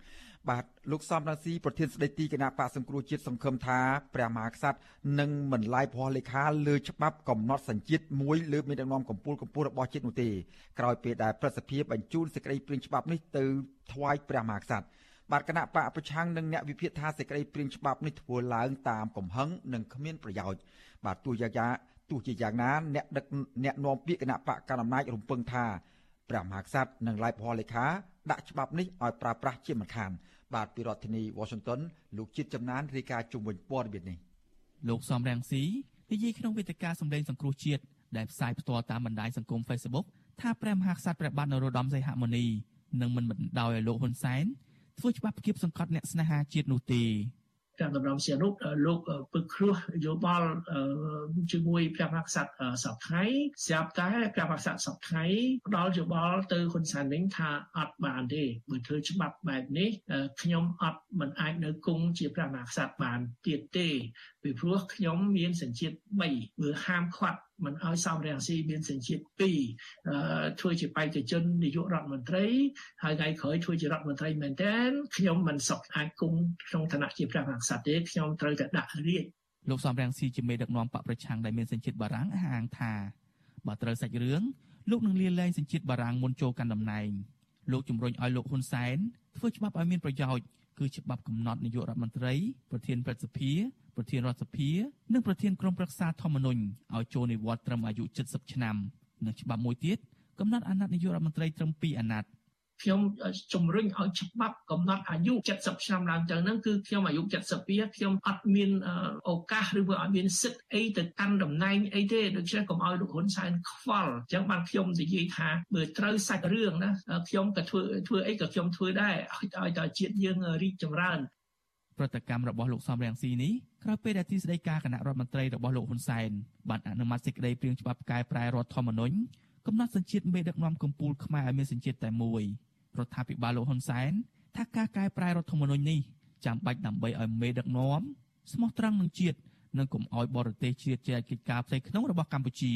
បាទលោកសំរងស៊ីប្រធានស្ដីទីគណៈបកសង្គ្រោះជាតិសង្ឃឹមថាព្រះមហាក្សត្រនឹងមិនឡាយភ័ស្តុលេខាលើច្បាប់កំណត់សញ្ជាតិមួយលើមានដឹកនាំកម្ពុជាកម្ពុជារបស់ជាតិនោះទេក្រោយពេលដែលប្រសិទ្ធភាពបញ្ជូនសេចក្តីព្រាងច្បាប់នេះទៅថ្វាយព្រះមហាក្សត្រ បាទគណៈបកប្រឆាំងនិងអ្នកវិភាគថាសេចក្តីព្រាងច្បាប់នេះធ្វើឡើងតាមកំហឹងនិងគ្មានប្រយោជន៍បាទទោះយ៉ាងណាទោះជាយ៉ាងណាអ្នកដឹកអ្នកនាំពាក្យគណៈបកកណ្ដាលអំណាចរំពឹងថាព្រះមហាក្សត្រនឹងឡាយផលលេខាដាក់ច្បាប់នេះឲ្យប្រើប្រាស់ជាមិនខាន បាទពីរដ្ឋធានី Washington លោកជាតិចំណានរាយការណ៍ជុំវិញព័ត៌មាននេះលោកសំរងស៊ីនិយាយក្នុងវេទិកាសម្លេងសង្គ្រោះជាតិដែលផ្សាយផ្ទាល់តាមបណ្ដាញសង្គម Facebook ថាព្រះមហាក្សត្រព្រះបាទនរោត្តមសីហមុនីនឹងមិនបណ្ដោយឲ្យលោកហ៊ុនសែន ធ្វើច្បាប់គៀបសង្កត់អ្នកស្នេហាជាតិនោះទេការតម្រង់ជារូបលោកពឹកគ្រោះយោបល់ជាមួយព្រះមហាក្សត្រសពថ្ងៃស្រាប់តែព្រះមហាក្សត្រសពថ្ងៃផ្ដល់យោបល់ទៅហ៊ុនសែនវិញថាអត់បានទេបើធ្វើច្បាប់បែបនេះខ្ញុំអត់មិនអាចនៅគង់ជាព្រះមហាក្សត្របានទៀតទេពីព្រោះខ្ញុំមានសញ្ជាតិ3មើលហាមឃាត់ មិនឲ្យសំរងស៊ីមានសញ្ជាតិ2ធ្វើជាបេក្ខជននាយករដ្ឋមន្ត្រីហើយថ្ងៃក្រោយធ្វើជារដ្ឋមន្ត្រីមែនទែនខ្ញុំមិនសុខអាចគង់ក្នុងឋានៈជាព្រះមហាក្សត្រទេខ្ញុំត្រូវតែដាក់រាជលោកសំរងស៊ីជាមេដឹកនាំបកប្រឆាំងដែលមានសញ្ជាតិបារាំងអះអាងថាបើត្រូវសាច់រឿងលោកនឹងលាលែងសញ្ជាតិបារាំងមុនចូលកាន់តំណែងលោកជំរុញឲ្យលោកហ៊ុនសែនធ្វើច្បាប់ឲ្យមានប្រយោជន៍គឺច្បាប់កំណត់នាយករដ្ឋមន្ត្រីប្រធានព្រឹទ្ធសភា ប្រធានរដ្ឋសភានិងប្រធានក្រុមប្រឹក្សាធម្មនុញ្ញឲ្យចូលនិវត្តន៍ត្រឹមអាយុ70ឆ្នាំនិងច្បាប់មួយទៀតកំណត់អាណត្តិនាយករដ្ឋមន្ត្រីត្រឹម2អាណត្តិខ្ញុំជំរុញឲ្យច្បាប់កំណត់អាយុ70ឆ្នាំឡើងទៅហ្នឹងគឺខ្ញុំអាយុ72ខ្ញុំអត់មានឱកាសឬក៏អត់មានសិទ្ធិអីទៅកាន់តំណែងអីទេដូច្នេះកុំឲ្យលោកហ៊ុនសែនខ្វល់អញ្ចឹងបានខ្ញុំនិយាយថាមើលត្រូវសាច់រឿងណាខ្ញុំក៏ធ្វើធ្វើអីក៏ខ្ញុំធ្វើដែរឲ្យតែជាតិយើងរីកចម្រើន ប្រតិកម្មរបស់លោកសំរងស៊ីនេះក្រោយពេលដែលទីស្តីការគណៈរដ្ឋមន្ត្រីរបស់លោកហ៊ុនសែនបានអនុម័តសេចក្តីព្រាងច្បាប់កែប្រែរដ្ឋធម្មនុញ្ញកំណត់សញ្ជាតិមេដឹកនាំកម្ពុជាខ្មែរឲ្យមានសញ្ជាតិតែមួយរដ្ឋាភិបាលលោកហ៊ុនសែនថាការកែប្រែរដ្ឋធម្មនុញ្ញនេះចាំបាច់ដើម្បីឲ្យមេដឹកនាំស្មោះត្រង់នឹងជាតិនិងកុំឲ្យបរទេសជាតិជាកិច្ចការផ្ទៃក្នុងរបស់កម្ពុជា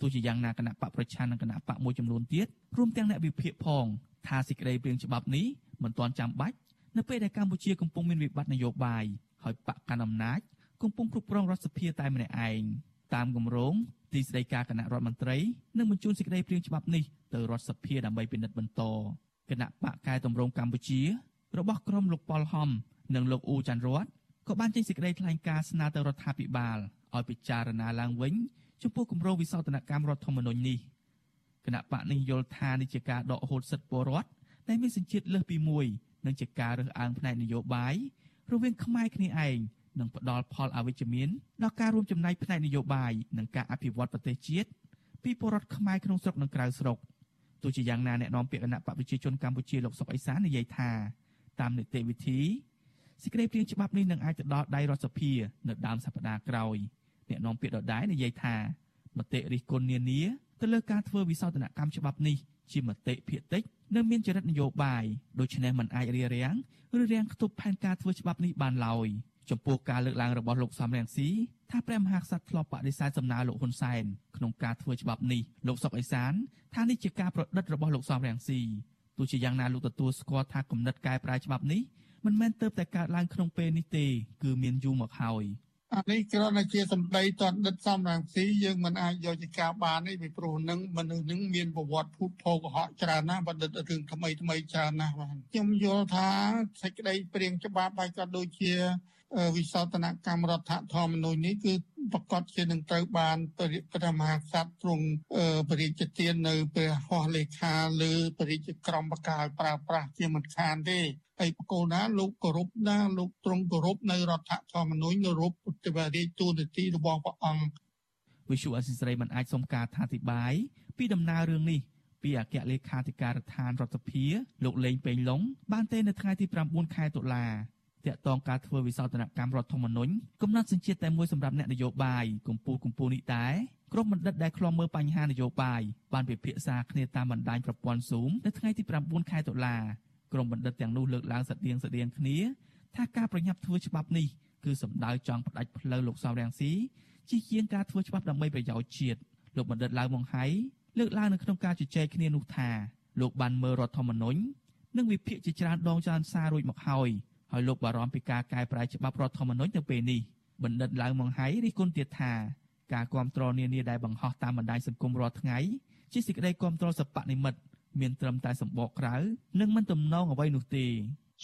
ទោះជាយ៉ាងណាគណៈបកប្រឆាំងនិងគណៈបកមួយចំនួនទៀតរួមទាំងអ្នកវិភាគផងថាសេចក្តីព្រាងច្បាប់នេះមិនទាន់ចាំបាច់ នៅពេលដែលកម្ពុជាកំពុងមានវិបត្តិនយោបាយហើយបកកណ្ដាលអំណាចកំពុងគ្រប់គ្រងរដ្ឋសភាតែម្នាក់ឯងតាមគម្រោងទីស្តីការគណៈរដ្ឋមន្ត្រីនឹងបញ្ជូនសេចក្តីព្រាងច្បាប់នេះទៅរដ្ឋសភាដើម្បីពិនិត្យបន្តគណៈបកកែតម្រង់កម្ពុជា របស់ក្រុមលោកប៉ុលហំនិងលោកអ៊ូចាន់រតក៏បានចេញសេចក្តីថ្លែងការណ៍ស្នើទៅរដ្ឋាភិបាលឲ្យពិចារណាឡើងវិញចំពោះគម្រោងវិសោធនកម្មរដ្ឋធម្មនុញ្ញនេះគណៈបកនេះយល់ថានេះជាការដកហូតសិទ្ធិពលរដ្ឋដែលមានសញ្ជាតិលើសពីមួយ និងជាការរើសអើងផ្នែកនយោបាយរវាងខ្មែរគ្នាឯងនឹងផ្ដល់ផលអវិជ្ជមានដល់ការរួមចំណែកផ្នែកនយោបាយនិងការអភិវឌ្ឍប្រទេសជាតិពីពលរដ្ឋខ្មែរក្នុងស្រុកនិងក្រៅស្រុកទោះជាយ៉ាងណាអ្នកនាំពាក្យគណៈបកប្រជាជនកម្ពុជាលោកសុកអេសាននិយាយថាតាមនីតិវិធីសេចក្តីព្រាងច្បាប់នេះនឹងអាចទៅដល់ដៃរដ្ឋសភានៅដើមសប្តាហ៍ក្រោយអ្នកនាំពាក្យដដែលនិយាយថាមតិរិះគន់នានាទៅលើការធ្វើវិសោធនកម្មច្បាប់នេះ ជាមតិភាគតិចនៅមានចរិតនយោបាយដូច្នេះมันអាចរារាំងឬរាំងខ្ទប់ផែនការធ្វើច្បាប់នេះបានឡើយចំពោះការលើកឡើងរបស់លោកសំរងស៊ីថាព្រះមហាក្សត្រធ្លាប់បដិសេធសំណើលោកហ៊ុនសែនក្នុងការធ្វើច្បាប់នេះលោកសុកអេសានថានេះជាការប្រឌិតរបស់លោកសំរងស៊ីទោះជាយ៉ាងណាលោកទទួលស្គាល់ថាគំនិតកែប្រែច្បាប់នេះមិនមែនទៅតែកើតឡើងក្នុងពេលនេះទេ គឺមានយូរមកហើយ អានេះគ្រាន់តែជាសម្ដីតដិតសំរងស៊ីយើងមិនអាចយកជាការបានទេពីព្រោះនឹងមនុស្សនឹងមានប្រវត្តិភូតភោកុហកច្រើនណាស់បណ្ឌិតរឿងថ្មីថ្មីច្រើនណាស់បាទខ្ញុំយល់ថាសេចក្តីព្រៀងច្បាប់ហើយក៏ដូចជា វិសោធនកម្មរដ្ឋធម្មនុញ្ញនេះគឺប្រកាសជានឹងត្រូវបានព្រះមហាក្សត្រទ្រង់បរិជ្ជទាននៅព្រះហស្ថលេខាឬបរិជ្ជក្រមបកាលប្រើប្រាស់ជាមិនខានទេហើយបកូលណាលោកគោរពណាលោកទ្រង់គោរពនៅរដ្ឋធម្មនុញ្ញគោរពពុទ្ធវិរិយទូនទីរបស់ព្រះអង្គវិសុអសិសរីមិនអាចសុំការថាធិប្បាយពីដំណើររឿងនេះពីអគ្គលេខាធិការដ្ឋានរដ្ឋសភាលោកលេងពេញឡុងបានទេនៅថ្ងៃទី9ខែតុលា តាក់ទងការធ្វើវិសោធនកម្មរដ្ឋធម្មនុញ្ញកំណត់សញ្ជាតិតែមួយសម្រាប់អ្នកនយោបាយកម្ពុជាកម្ពុជានេះដែរក្រុមបណ្ឌិតដែលខ្លំមើលបញ្ហានយោបាយបានពិភាក្សាគ្នាតាមបណ្ដាញប្រព័ន្ធ Zoom នៅថ្ងៃទី9ខែតុលាក្រុមបណ្ឌិតទាំងនោះលើកឡើងស្តៀងស្តៀងគ្នាថាការប្រញាប់ធ្វើច្បាប់នេះគឺសម្ដៅចង់ផ្ដាច់ផ្លូវលោកសំរងស៊ីជាជាងការធ្វើច្បាប់ដើម្បីប្រយោជន៍ជាតិលោកបណ្ឌិតឡៅម៉ុងហៃលើកឡើងនៅក្នុងការជជែកគ្នានោះថាលោកបានមើលរដ្ឋធម្មនុញ្ញនិងវិភាគជាច្រើនដងច្រើនសាររួចមកហើយ ហើយលោកបារម្ភពីការកែប្រែច្បាប់រដ្ឋធម្មនុញ្ញនៅពេលនេះបណ្ឌិតឡៅម៉ុងហៃរិះគន់ទៀតថាការគ្រប់គ្រងនានាដែលបង្ហោះតាមបណ្ដាញសង្គមរាល់ថ្ងៃជាសេចក្តីគ្រប់គ្រងសពនិមិត្តមានត្រឹមតែសម្បកក្រៅនិងមិនទំនងអ្វីនោះទេ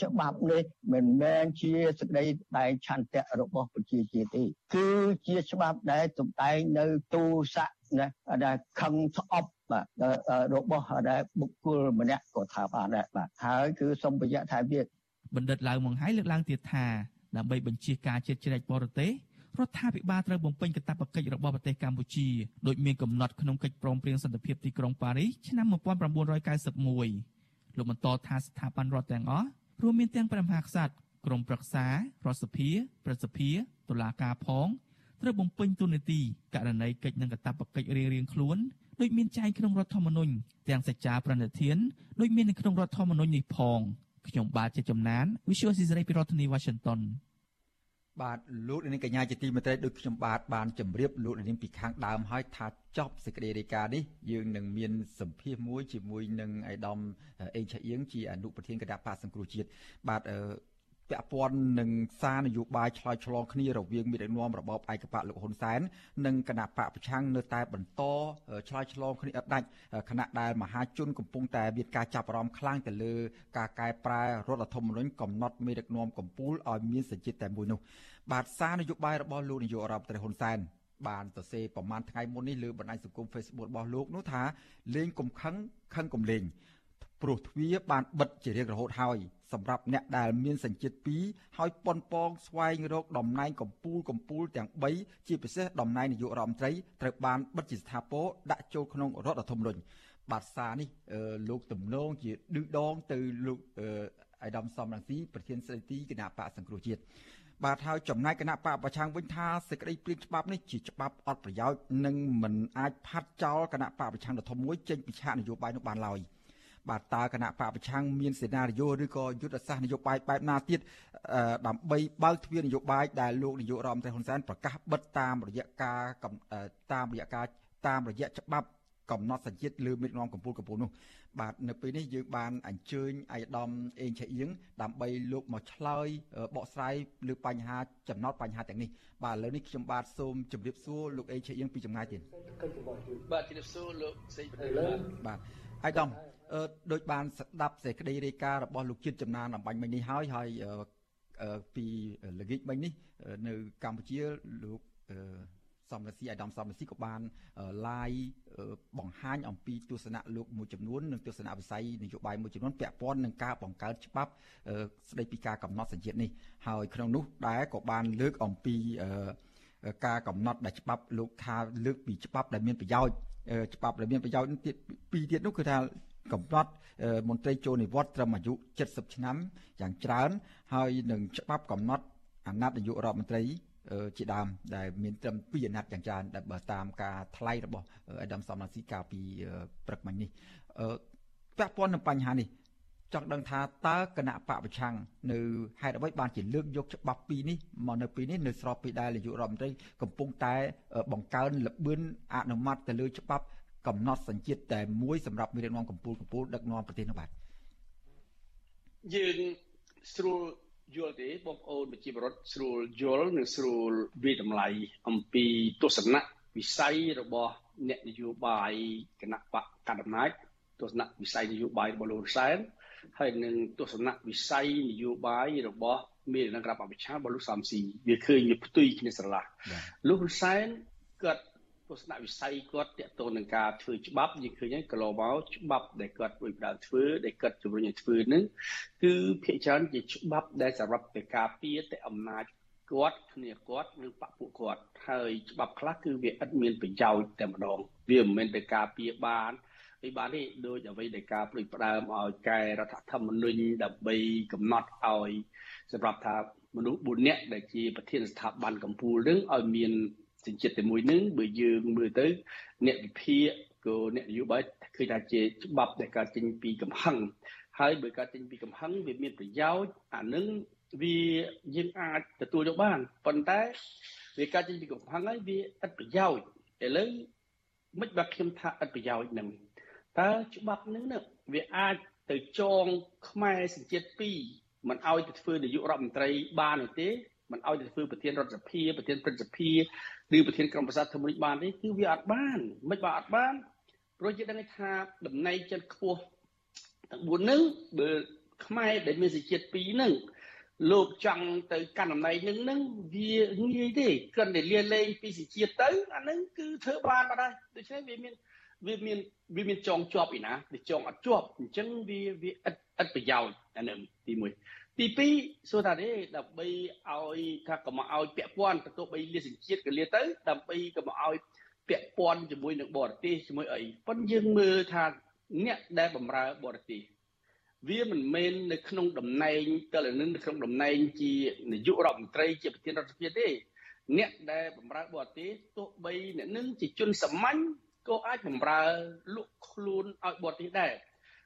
ច្បាប់នេះមិនមែនជាសេចក្តីតែងឆន្ទៈរបស់ប្រជាជាតិទេគឺជាច្បាប់ដែលទំតែងនៅទូស័កណាដែលខឹងស្អប់បាទរបស់ដែលបុគ្គលម្នាក់ក៏ថាបានដែរបាទហើយគឺសូមបញ្ជាក់ថែមទៀត បណ្ឌិតឡៅម៉ុងហៃលើកឡើងទៀតថាដើម្បីបញ្ជាការជាតិជ្រែកបរទេសរដ្ឋាភិបាលត្រូវបំពេញកាតព្វកិច្ចរបស់ប្រទេសកម្ពុជាដោយមានកំណត់ក្នុងកិច្ចព្រមព្រៀងសន្តិភាពទីក្រុងប៉ារីសឆ្នាំ1991លោកបន្តថាស្ថាប័នរដ្ឋទាំងអស់រួមមានទាំងព្រះមហាក្សត្រក្រមប្រឹក្សារដ្ឋសភាប្រសិទ្ធិតុលាការផងត្រូវបំពេញទូនាទីករណីកិច្ចនិងកាតព្វកិច្ចរៀងៗខ្លួនដូចមានចែងក្នុងរដ្ឋធម្មនុញ្ញទាំងសច្ចាប្រណិធានដូចមាននៅក្នុងរដ្ឋធម្មនុញ្ញនេះផង ខ្ញុំបាទជាចំណាន Visual Society ពីរដ្ឋធានី Washington បាទលោកនាងកញ្ញាជាទីមេត្រីដូចខ្ញុំបាទបានជម្រាបលោកនាងពីខាងដើមហើយថាចប់សេចក្តីរាយការណ៍នេះយើងនឹងមានសម្ភាសមួយជាមួយនឹងឯកឧត្តមអេងឆៃអៀងជាអនុប្រធានគណៈបកសង្គ្រោះជាតិបាទ ពាក់ព័ន្ធនឹងសារនយោបាយឆ្លើយឆ្លងគ្នារវាងមេដឹកនាំរបបឯកបកលោកហ៊ុនសែននិងគណៈបកប្រឆាំងនៅតែបន្តឆ្លើយឆ្លងគ្នាឥតដាច់គណៈដែលមហាជនកំពុងតែមានការចាប់អារម្មណ៍ខ្លាំងទៅលើការកែប្រែរដ្ឋធម្មនុញ្ញកំណត់មេដឹកនាំកម្ពុជាឲ្យមានសេចក្តីតែមួយនោះបាទសារនយោបាយរបស់លោកនាយករដ្ឋមន្ត្រីហ៊ុនសែនបានសរសេរប្រមាណថ្ងៃមុននេះលើបណ្ដាញសង្គម Facebook របស់លោកនោះថាលេងកំខឹងខឹងកំលេងព្រោះទ្វារបានបិទជារៀងរហូតហើយ សម្រាប់អ្នកដែលមានសញ្ជាតិ2ហើយប៉ុនប៉ងស្វែងរកតំណែងកម្ពូលកម្ពូលទាំង3ជាពិសេសតំណែងនាយករដ្ឋមន្ត្រីត្រូវបានបិទជាស្ថាពរដាក់ចូលក្នុងរដ្ឋធម្មនុញ្ញបាទសារនេះលោកទំនងជាឌឺដងទៅលោកអៃដាមសំរងស៊ីប្រធានស្ដីទីគណៈបកសង្គ្រោះជាតិបាទហើយចំណែកគណៈបកប្រឆាំងវិញថាសេចក្តីព្រៀងច្បាប់នេះជាច្បាប់អត់ប្រយោជន៍និងមិនអាចផាត់ចោលគណៈបកប្រឆាំងដ៏ធំមួយចេញពីឆាកនយោបាយនោះបានឡើយ បាទតើគណៈបកប្រឆាំងមានសេណារីយ៉ូឬក៏យុទ្ធសាស្ត្រនយោបាយបែបណាទៀតដើម្បីបើកទ្វារនយោបាយដែលលោកនាយករដ្ឋមន្ត្រីហ៊ុនសែនប្រកាសបិទតាមរយៈការតាមរយៈការតាមរយៈច្បាប់កំណត់សញ្ជាតិលើមេដឹកនាំកម្ពុជាកម្ពុជានោះបាទនៅពេលនេះយើងបានអញ្ជើញអាយដាមអេងឆៃអៀងដើម្បីលោកមកឆ្លើយបកស្រាយលើបញ្ហាចំណោតបញ្ហាទាំងនេះបាទឥឡូវនេះខ្ញុំបាទសូមជម្រាបសួរលោកអេងឆៃអៀងពីចម្ងាយទៀតបាទជម្រាបសួរលោកសេងប្រទេសបាទអាយដាមអឺ ដោយបានស្ដាប់សេចក្តីរាយការណ៍របស់លោកជាតិចំណានអំបញ្ញមិញនេះហើយហើយពីល្ងាចមិញនេះនៅកម្ពុជាលោកសំរងស៊ីអាដាមសំរងស៊ីក៏បាន live បង្ហាញអំពីទស្សនៈលោកមួយចំនួននិងទស្សនៈវិស័យនយោបាយមួយចំនួនពាក់ព័ន្ធនឹងការបង្កើតច្បាប់ស្ដីពីការកំណត់សញ្ជាតិនេះហើយក្នុងនោះដែរក៏បានលើកអំពីការកំណត់ដែលច្បាប់លោកថាលើកពីច្បាប់ដែលមានប្រយោជន៍ច្បាប់ដែលមានប្រយោជន៍ទៀតពីរទៀតនោះគឺថា កំណត់មន្ត្រីចូលនិវត្តន៍ត្រឹមអាយុ70ឆ្នាំយ៉ាងច្រើន ហើយនឹងច្បាប់កំណត់អាណត្តិនាយករដ្ឋមន្ត្រីជាដើមដែលមានត្រឹម2អាណត្តិយ៉ាងច្រើនដែលបើតាមការថ្លែងរបស់អេដាមសំណាស៊ីកាលពីព្រឹកមិញនេះពាក់ព័ន្ធនឹងបញ្ហានេះចង់ដឹងថាតើគណៈបកប្រឆាំងនៅហេតុអ្វីបានជាលើកយកច្បាប់ពីរនេះមកនៅពេលនេះនៅស្របពេលដែលនាយករដ្ឋមន្ត្រីកំពុងតែបង្កើនលបឿនអនុម័តទៅលើច្បាប់ កំណត់សញ្ជាតិតែមួយសម្រាប់មេដឹកនាំកម្ពុជាកម្ពុជាដឹកនាំប្រទេសនោះបាទយើងស្រួលយល់ទេបងប្អូនប្រជាពលរដ្ឋស្រួលយល់និងស្រួលវិតម្លៃអំពីទស្សនៈវិស័យរបស់អ្នកនយោបាយគណៈបកកណ្ដាលអំណាចទស្សនៈវិស័យនយោបាយរបស់លោកសែនហើយនឹងទស្សនៈវិស័យនយោបាយរបស់មេដឹកនាំក្របអភិបាលរបស់លោកសំស៊ីវាឃើញវាផ្ទុយគ្នាស្រឡះលោកហ៊ុនសែនគាត់ ទស្សនវិស័យគាត់តកតទៅនឹងការធ្វើច្បាប់យើងឃើញហើយកន្លងមកច្បាប់ដែលគាត់រួចដើមធ្វើដែលគាត់ជំរុញឲ្យធ្វើនឹងគឺភាគច្រើនជាច្បាប់ដែលសម្រាប់ទៅការពារតែអំណាចគាត់គ្នាគាត់និងបពុគាត់ហើយច្បាប់ខ្លះគឺវាឥតមានប្រយោជន៍តែម្ដងវាមិនមែនទៅការពារបានពីបាននេះដូចអ្វីដែលការព្រួយផ្ដើមឲ្យកែរដ្ឋធម្មនុញ្ញដើម្បីកំណត់ឲ្យសម្រាប់ថាមនុស្ស4នាក់ដែលជាប្រធានស្ថាប័នកម្ពុជានឹងឲ្យមាន សញ្ជាតិតែមួយនឹងបើយើងមើលទៅ អ្នកវិភាគក៏អ្នកនយោបាយឃើញថាជាច្បាប់ដែលកើតចេញពីកំហឹងហើយបើកើតចេញពីកំហឹងវាមានប្រយោជន៍អានឹងវាយើងអាចទទួលយកបានប៉ុន្តែវាកើតចេញពីកំហឹងហើយវាឥតប្រយោជន៍ឥឡូវមិនបើខ្ញុំថាឥតប្រយោជន៍នឹងតើច្បាប់នឹងវាអាចទៅចងខ្មែរសញ្ជាតិ2មិនឲ្យទៅធ្វើនាយករដ្ឋមន្ត្រីបានទេមិនឲ្យទៅធ្វើប្រធានរដ្ឋសភាប្រធានព្រឹទ្ធសភា ឬប្រធានក្រុមប្រសាទធម្មនិកបានទេគឺវាអត់បានមិនបើអត់បានព្រោះជាដឹងថាតំណែងចិនខ្ពស់ទាំង4ហ្នឹងបើខ្មែរដែលមានសេចក្ដីពីរហ្នឹងលោកចង់ទៅកាន់តំណែងហ្នឹងហ្នឹងវាងាយទេគ្រាន់តែលាលែងពីសេចក្ដីទៅអាហ្នឹងគឺធ្វើបានបាត់ហើយដូច្នេះវាមានវាមានវាមានចងជាប់ឯណាវាចងអត់ជាប់អញ្ចឹងវាវាឥតឥតប្រយោជន៍អានឹងទី1 ទី2សួរថាទេដើម្បីឲ្យថាកុំឲ្យពាក់ព័ន្ធទៅទោះបីលាសញ្ជាតិក៏លាទៅដើម្បីកុំឲ្យពាក់ព័ន្ធជាមួយនឹងបរទេសជាមួយអីប៉ុន្តែយើងមើលថាអ្នកដែលបម្រើបរទេសវាមិនមែននៅក្នុងតំណែងតលនឹងនៅក្នុងតំណែងជានាយករដ្ឋមន្ត្រីជាប្រធានរដ្ឋសភាទេអ្នកដែលបម្រើបរទេសទោះបីអ្នកនឹងជាជនសាមញ្ញក៏អាចបម្រើលក់ខ្លួនឲ្យបរទេសដែរ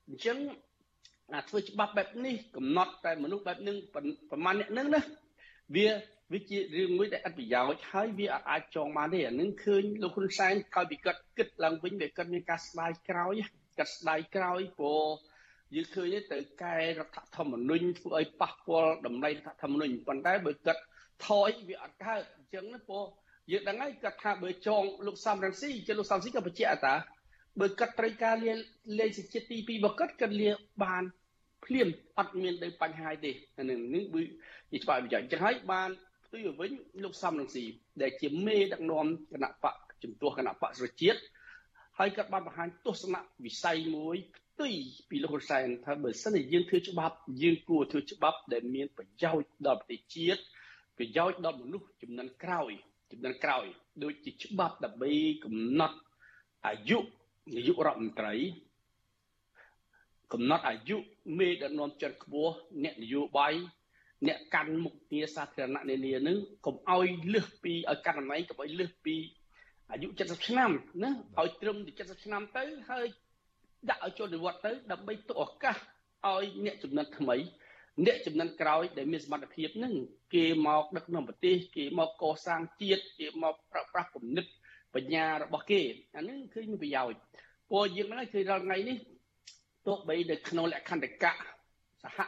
អញ្ចឹង អាធ្វើច្បាប់បែបនេះកំណត់តែមនុស្សបែបនឹងប្រមាណអ្នកនឹងណាវាវាជារឿងមួយដែលអត់ប្រយោជន៍ហើយវាអាចចងបានទេអានឹងឃើញលោកហ៊ុនសែនក្រោយពីគាត់គិតឡើងវិញវាគាត់មានការស្ដាយក្រោយគាត់ស្ដាយក្រោយព្រោះយើងឃើញទៅកែរដ្ឋធម្មនុញ្ញធ្វើឲ្យប៉ះពាល់តម្លៃរដ្ឋធម្មនុញ្ញប៉ុន្តែបើគាត់ថយវាអត់កើតអញ្ចឹងណាព្រោះយើងដឹងហើយគាត់ថាបើចងលោកសំរងស៊ីជាលោកសំស៊ីក៏បញ្ជាក់ថា បើកាត់ត្រូវការលាលេខសេចក្ដីទី2របស់គាត់គាត់លាបានភ្លាមអត់មានទៅបញ្ហាទេអានឹងនេះវាច្បាស់វិចារអញ្ចឹងហើយបានផ្ទុយទៅវិញលោកសំរងស៊ីដែលជាមេដឹកនាំគណៈបកជំទាស់គណៈបកសុជាតិហើយគាត់បានបង្ហាញទស្សនៈវិស័យមួយផ្ទុយពីលោកហ៊ុនសែនថាបើសិនជាយើងធ្វើច្បាប់យើងគួរធ្វើច្បាប់ដែលមានប្រយោជន៍ដល់ប្រទេសជាតិប្រយោជន៍ដល់មនុស្សចំនួនក្រោយចំនួនក្រោយដូចជាច្បាប់ដើម្បីកំណត់អាយុ នាយករដ្ឋមន្ត្រីកំណត់អាយុមេដឹកនាំចិនខ្ពស់អ្នកនយោបាយអ្នកកាន់មុខងារសាធារណៈនានានឹងកុំឲ្យលើសពីឲ្យកាន់អំណាចកុំឲ្យលើសពីអាយុ70ឆ្នាំណាឲ្យត្រឹម70ឆ្នាំទៅហើយដាក់ឲ្យចូលនិវត្តទៅដើម្បីទុកឱកាសឲ្យអ្នកចំនួនថ្មី អ្នកចំនួនក្រោយដែលមានសមត្ថភាពនឹងគេមកដឹកនាំប្រទេសគេមកកសាងជាតិគេមកប្រើប្រាស់គំនិត បញ្ញារបស់គេអានេះគឺមានប្រយោជន៍ព្រោះយើងហ្នឹងគឺរាល់ថ្ងៃនេះទោះបីនៅក្នុងលក្ខន្តិកៈសហ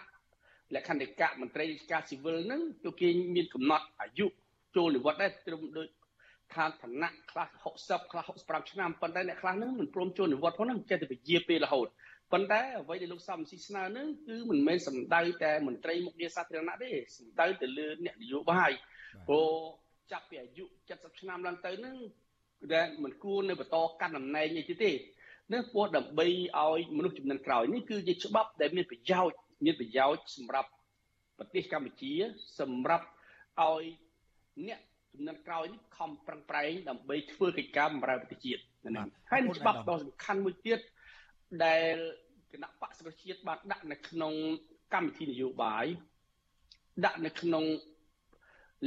លក្ខន្តិកៈមន្ត្រីរាជការស៊ីវិលហ្នឹងគឺគេមានកំណត់អាយុចូលនិវត្តន៍ដែរត្រឹមដូចឋានឋានៈខ្លះ60ខ្លះ65ឆ្នាំប៉ុន្តែអ្នកខ្លះហ្នឹងមិនព្រមចូលនិវត្តន៍ផងហ្នឹងចេះតែពជាពេលរហូតប៉ុន្តែអ្វីដែលលោកសំស៊ីស្នើហ្នឹងគឺមិនមែនសំដៅតែមន្ត្រីមុខងារសាធារណៈទេសំដៅទៅលើអ្នកនយោបាយព្រោះចាប់ពីអាយុ70ឆ្នាំឡើងទៅហ្នឹង ដែលមិនគួរនៅបន្តកាន់តំណែងនេះទេនឹងពោះដើម្បីឲ្យមនុស្សចំនួនក្រោយនេះគឺជាច្បាប់ដែលមានប្រយោជន៍មានប្រយោជន៍សម្រាប់ប្រទេសកម្ពុជា សម្រាប់ឲ្យអ្នកចំនួនក្រោយនេះខំប្រឹងប្រែងដើម្បីធ្វើកិច្ចការបម្រើប្រទេសជាតិណាហើយនឹងច្បាប់ដ៏សំខាន់មួយទៀតដែលគណៈបកសង្គ្រោះជាតិបានដាក់នៅក្នុងកម្មវិធីនយោបាយដាក់នៅក្នុង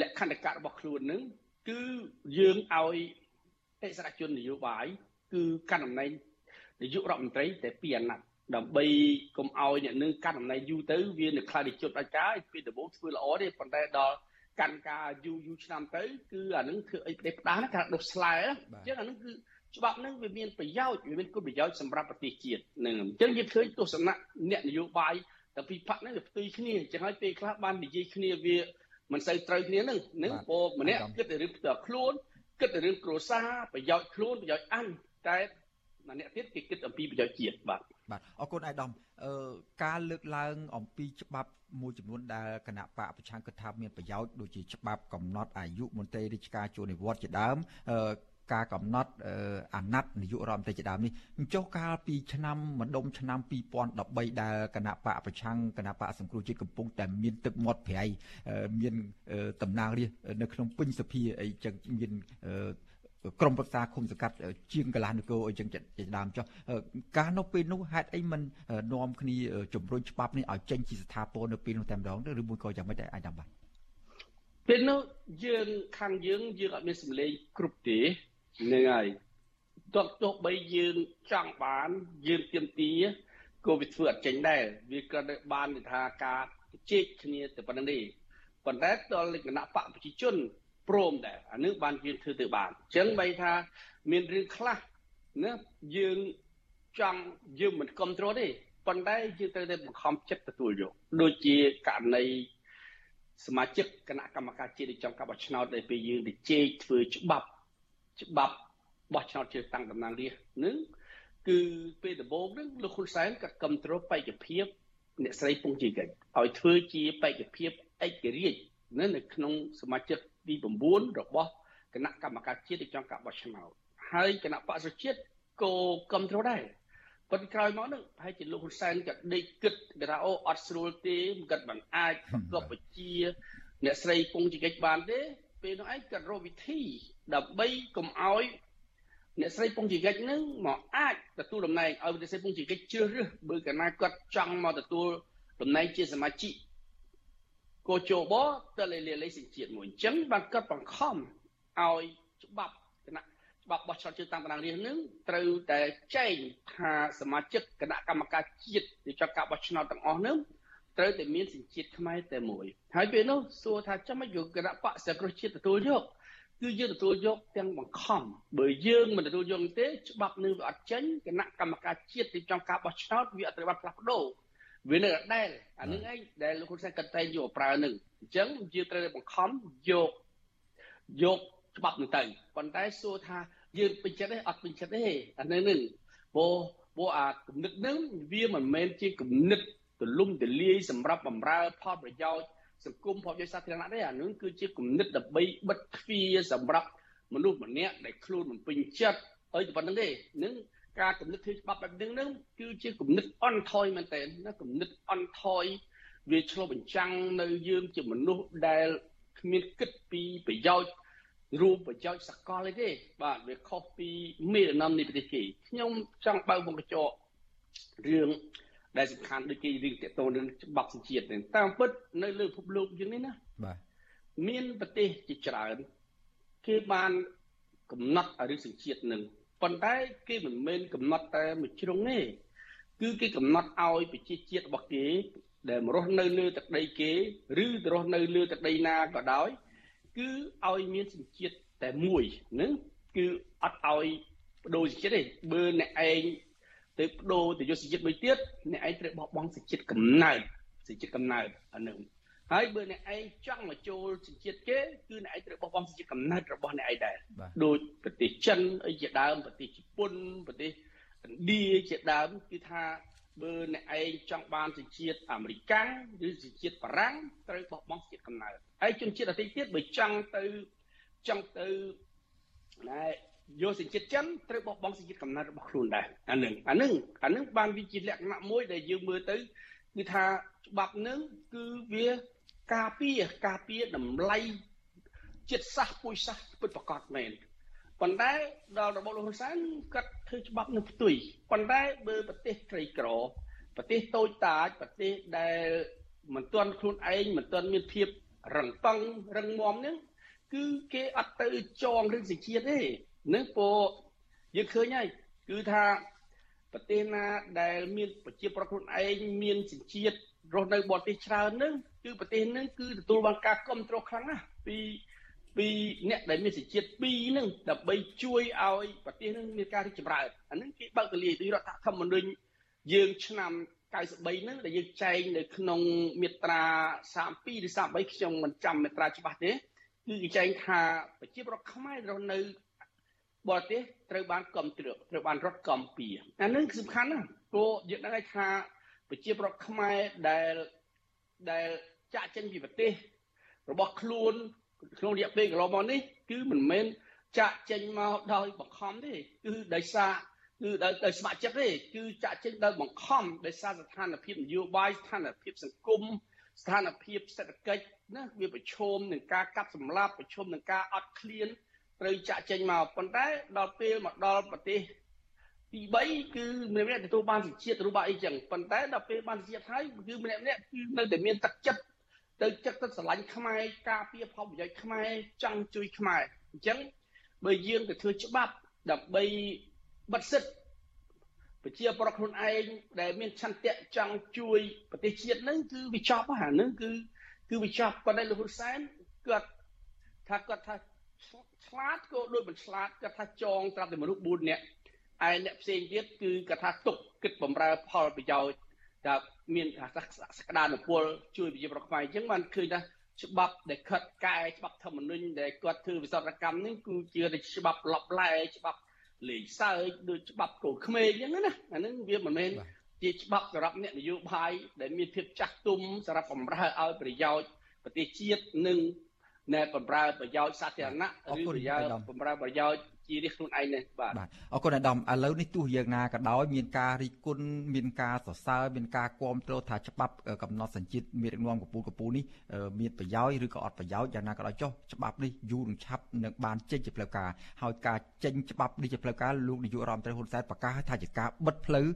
លក្ខន្តិកៈរបស់ខ្លួននឹងគឺយើងឲ្យ អិសរាជជននយោបាយគឺកាន់តំណែងនាយករដ្ឋមន្ត្រីតែពីអាណត្តិដើម្បីកុំឲ្យអ្នកនឹងកាន់តំណែងយូរទៅវានៅខ្លាចជាប់ដាច់ការពីដំបូងធ្វើល្អទេប៉ុន្តែដល់កាន់ការយូរយូរឆ្នាំទៅគឺអានឹងធ្វើអីប្រទេសផ្ដាស់ណាការដុសស្លែអញ្ចឹងអានឹងគឺច្បាប់នឹងវាមានប្រយោជន៍វាមានគុណប្រយោជន៍សម្រាប់ប្រទេសជាតិនឹងអញ្ចឹងយើងឃើញទស្សនៈអ្នកនយោបាយតែពីរផាក់ហ្នឹងវាផ្ទុយគ្នាអញ្ចឹងហើយពេលខ្លះបាននិយាយគ្នាវាមិនសូវត្រូវគ្នាហ្នឹងហ្នឹងពោម្នាក់គិតតែរឿងផ្ទាល់ខ្លួន គិតតែរឿងគ្រួសារប្រយោជន៍ខ្លួនប្រយោជន៍អញតែម្នាក់ទៀតគេគិតអំពីប្រយោជន៍ជាតិបាទបាទអរគុណអាយដាមអឺការលើកឡើង អំពីច្បាប់មួយចំនួនដែលគណៈបកប្រឆាំងគិតថាមានប្រយោជន៍ដូចជាច្បាប់កំណត់អាយុមន្ត្រីរាជការជួននិវត្តន៍ជាដើមអឺ ការកំណត់អាណត្តិនាយករដ្ឋមន្ត្រីជាដើមនេះចុះកាលពីឆ្នាំម្ដុំឆ្នាំ2013ដែលគណៈបកប្រឆាំងគណៈបកសង្គ្រោះជាតិកំពុងតែមានទឹកមាត់ប្រៃមានតំណាងរាស្ត្រនៅក្នុងពេញសភាអីចឹងមានក្រមប្រឹក្សាគុំសង្កាត់ជាងកន្លះនគរអីចឹងជាដើមចុះការនៅពេលនោះហេតុអីមិននាំគ្នាជំរុញច្បាប់នេះឲ្យចេញជាស្ថាពរនៅពេលនោះតែម្ដងឬមួយក៏យ៉ាងម៉េចដែរអាចតាមបាទពេលនោះយើងខាងយើងយើងអត់មានសម្លេងគ្រប់ទេ ហ្នឹងហើយទោះទោះបីយើងចង់បានយើងទៀមទាក៏វាធ្វើអត់ចេញដែរវាក៏បានថាការជែកគ្នាទៅប៉ុណ្្នឹងទេប៉ុន្តែដល់លក្ខណៈបកប្រជាជនព្រមដែរអានឹងបានយើងធ្វើទៅបានអញ្ចឹងបីថាមានរឿងខ្លះណាយើងចង់យើងមិនគ្រប់គ្រងទេប៉ុន្តែយើងត្រូវតែបង្ខំចិត្តទទួលយកដូចជាករណីសមាជិកគណៈកម្មការជាតិចង់កាប់បោះឆ្នោតដែលពេលយើងទៅជែកធ្វើច្បាប់ ច្បាប់បោះឆ្នោតជ្រើសតាំងតំណាងរាស្ត្រនឹងគឺពេលដំបូងនឹងលោកហ៊ុនសែនក៏គ្រប់គ្រងបេក្ខភាពអ្នកស្រីពងជីកិច្ចឲ្យធ្វើជាបេក្ខភាពឯករាជ្យនៅនៅក្នុងសមាជិកទី9របស់គណៈកម្មការជាតិចង់ការបោះឆ្នោតហើយគណៈបក្សជាតិក៏គ្រប់គ្រងដែរប៉ុន្តែក្រោយមកនឹងប្រហែលជាលោកហ៊ុនសែនក៏ដេកគិតគេថាអូអត់ស្រួលទេមិនគិតមិនអាចប្រកបវិជាអ្នកស្រីពងជីកិច្ចបានទេ ពេលនោះឯងគាត់រកវិធីដើម្បីកុំឲ្យអ្នកស្រីពងជីកិច្ចនឹងមកអាចទទួលតំណែងឲ្យអ្នកស្រីពងជីកិច្ចជ្រើសរើសបើកាលណាគាត់ចង់មកទទួលតំណែងជាសមាជិកកោជបទៅលេលេលេសេចជាតិមួយអញ្ចឹងបានគាត់បង្ខំឲ្យច្បាប់គណៈច្បាប់បោះឆ្នោតជឿតាមបណ្ដារាជនឹងត្រូវតែចែងថាសមាជិកគណៈកម្មការជាតិដែលចង់ការបោះឆ្នោតទាំងអស់នឹង ត្រូវតែមានសញ្ជាតិខ្មែរតែមួយហើយពេលនោះសួរថាចាំមិនយកគណៈបកសង្គ្រោះជាតិទទួលយកគឺយើងទទួលយកទាំងបង្ខំបើយើងមិនទទួលយកទេច្បាប់នឹងវាអត់ចេញគណៈកម្មការជាតិទីចង់ការបោះឆ្នោតវាអត់ត្រូវបានផ្លាស់ប្ដូរវានៅដដែលអានឹងឯងដែលលោកហ៊ុនសែនគាត់តែយកប្រើនឹងអញ្ចឹងយើងត្រូវតែបង្ខំយកយកច្បាប់នឹងទៅប៉ុន្តែសួរថាយើងពេញចិត្តទេអត់ពេញចិត្តទេអានឹងនឹងព្រោះព្រោះអាគំនិតនឹងវាមិនមែនជាគំនិត ទលំទលាយសម្រាប់បំរើផលប្រយោជន៍សង្គមផលប្រយោជន៍សាធារណៈទេអានឹងគឺជាគំនិតដើម្បីបិទទ្វារសម្រាប់មនុស្សម្នាក់ដែលខ្លួនមិនពេញចិត្តអីប៉ុណ្្នឹងទេនឹងការគំនិតធ្វើច្បាប់បែបនេះនឹងគឺជាគំនិតអន់ថយមែនតើណាគំនិតអន់ថយវាឆ្លុះបញ្ចាំងនៅយើងជាមនុស្សដែលគ្មានគិតពីប្រយោជន៍រូបប្រយោជន៍សកលទេ បាទវាខុសពីមេដំណាំនៃប្រទេសគេខ្ញុំចង់បើកវងកញ្ចក់រឿង ដែលសំខាន់ដូចគេរឿងតកតនឹងច្បាប់សញ្ជាតិនេះតាមពិតនៅលើពិភពលោកយើងនេះណាបាទមានប្រទេសជាច្រើនគេបានកំណត់រឿងសញ្ជាតិនឹងប៉ុន្តែគេមិនមែនកំណត់តែមួយជ្រុងទេគឺគេកំណត់ឲ្យប្រជាជាតិរបស់គេ ដែលមករស់នៅលើទឹកដីគេឬទៅរស់នៅលើទឹកដីណាក៏ដោយ គឺឲ្យមានសញ្ជាតិតែមួយហ្នឹងគឺអត់ឲ្យបដូរសញ្ជាតិទេបើអ្នកឯង ទៅបដូរទៅយកសញ្ជាតិមួយទៀតអ្នកឯងត្រូវបោះបង់សញ្ជាតិកំណើតសញ្ជាតិកំណើតអានឹងហើយបើអ្នកឯងចង់មកចូលសញ្ជាតិគេគឺអ្នកឯងត្រូវបោះបង់សញ្ជាតិកំណើតរបស់អ្នកឯងដែរដូចប្រទេសចិនអីជាដើមប្រទេសជប៉ុនប្រទេសឥណ្ឌាជាដើមគឺថាបើអ្នកឯងចង់បានសញ្ជាតិអាមេរិកឬសញ្ជាតិបារាំងត្រូវបោះបង់សញ្ជាតិកំណើតហើយជនជាតិដទៃទៀតបើចង់ទៅចង់ទៅណែ យកសញ្ជាតិចិនត្រូវបោះបង់សញ្ជាតិកំណើតរបស់ខ្លួនដែរអានឹងអានឹងអានឹងបានវាជាលក្ខណៈមួយដែលយើងមើលទៅគឺថាច្បាប់នឹងគឺវាការពារការពារតម្លៃចិត្តសាសពុយសាសពិតប្រកបមែនប៉ុន្តែដល់របបលោកហ៊ុនសែនគាត់ធ្វើច្បាប់នឹងផ្ទុយប៉ុន្តែបើប្រទេសក្រីក្រប្រទេសតូចតាចប្រទេសដែលមិនទាន់ខ្លួនឯងមិនទាន់មានភាពរឹងប៉ឹងរឹងមាំហ្នឹងគឺគេអត់ទៅចងរឿងសេចក្ដីទេ នឹងពោយើងឃើញហើយគឺថាប្រទេសណាដែលមានប្រជាប្រដ្ឋខ្លួនឯងមានសញ្ជាតិរស់នៅបរទេសច្រើនហ្នឹងគឺប្រទេសហ្នឹងគឺទទួលបានការគ្រប់គ្រងខ្លាំងណាស់ពីពីអ្នកដែលមានសញ្ជាតិ2ហ្នឹងដើម្បីជួយឲ្យប្រទេសហ្នឹងមានការរីកចម្រើនអាហ្នឹងគេបើកទលាយដោយរដ្ឋធម្មនុញ្ញយើងឆ្នាំ93ហ្នឹងដែលយើងចែងនៅក្នុងមាត្រា32ឬ33ខ្ញុំមិនចាំមាត្រាច្បាស់ទេគឺគេចែងថាប្រជាប្រដ្ឋខ្មែររស់នៅ បរទេសត្រូវបានកំត្រួតត្រូវបានរត់កំពីអានឹងសំខាន់ណាស់ព្រោះយើងដឹងថាប្រជាប្រដ្ឋខ្មែរដែលដែលចាក់ចេញពីប្រទេសរបស់ខ្លួនក្នុងរយៈពេលកន្លងមកនេះគឺមិនមែនចាក់ចេញមកដោយបង្ខំទេគឺដោយសារគឺដោយដោយស្ម័គ្រចិត្តទេគឺចាក់ចេញដោយបង្ខំដោយសារស្ថានភាពនយោបាយស្ថានភាពសង្គមស្ថានភាពសេដ្ឋកិច្ចណាវាប្រឈមនឹងការកាប់សម្លាប់ប្រឈមនឹងការអត់ឃ្លាន ត្រូវចាក់ចេញមកប៉ុន្តែដល់ពេលមកដល់ប្រទេសទី3គឺម្នាក់ម្នាក់ទទួលបានសិទ្ធិជាតិឬបាអីចឹងប៉ុន្តែដល់ពេលបានសិទ្ធិហើយគឺម្នាក់ម្នាក់គឺនៅតែមានទឹកចិត្តទៅចិត្តទៅស្រឡាញ់ខ្មែរការពារផលប្រយោជន៍ខ្មែរចង់ជួយខ្មែរអញ្ចឹងបើយើងទៅធ្វើច្បាប់ដើម្បីបិទសិទ្ធប្រជាប្រដ្ឋខ្លួនឯងដែលមានឆន្ទៈចង់ជួយប្រទេសជាតិហ្នឹងគឺវាចប់ហ្នឹងគឺគឺវាចប់ប៉ុន្តែលោកហ៊ុនសែនគាត់ថាគាត់ថា ឆ្លាតក៏ដូចមិនឆ្លាតគាត់ថាចងត្រាប់តែមនុស្ស4នាក់ឯអ្នកផ្សេងទៀតគឺគាត់ថាទុកគិតបំរើផលប្រយោជន៍ថាមានសក្តានុពលជួយប្រជាប្រដ្ឋខ្មែរអញ្ចឹងបានឃើញថាច្បាប់ដែលខិតកែច្បាប់ធម្មនុញ្ញដែលគាត់ធ្វើវិសោធកម្មនេះគឺជាតែច្បាប់លបឡែច្បាប់លេងសើចដូចច្បាប់កូនក្មេងអញ្ចឹងណាអានឹងវាមិនមែនជាច្បាប់សម្រាប់អ្នកនយោបាយដែលមានភាពចាស់ទុំសម្រាប់បំរើឲ្យប្រយោជន៍ប្រទេសជាតិនិង ណែបំរើប្រយោជន៍សាធារណៈឬប្រយោជន៍បំរើប្រយោជន៍ ជារាជខ្លួនឯងនេះបាទបាទអរគុណអាដាមឥឡូវនេះទោះយ៉ាងណាក៏ដោយមានការរិះគន់មានការសរសើរមានការគាំទ្រថាច្បាប់កំណត់សញ្ជាតិមានរងនាំកពូលកពូលនេះមានប្រយោជន៍ឬក៏អត់ប្រយោជន៍យ៉ាងណាក៏ដោយចុះច្បាប់នេះយូរនឹងឆាប់នឹងបានចេញជាផ្លូវការហើយការចេញច្បាប់នេះជាផ្លូវការលោកនាយករដ្ឋមន្ត្រីហ៊ុនសែនប្រកាសថាជាការបិទផ្លូវ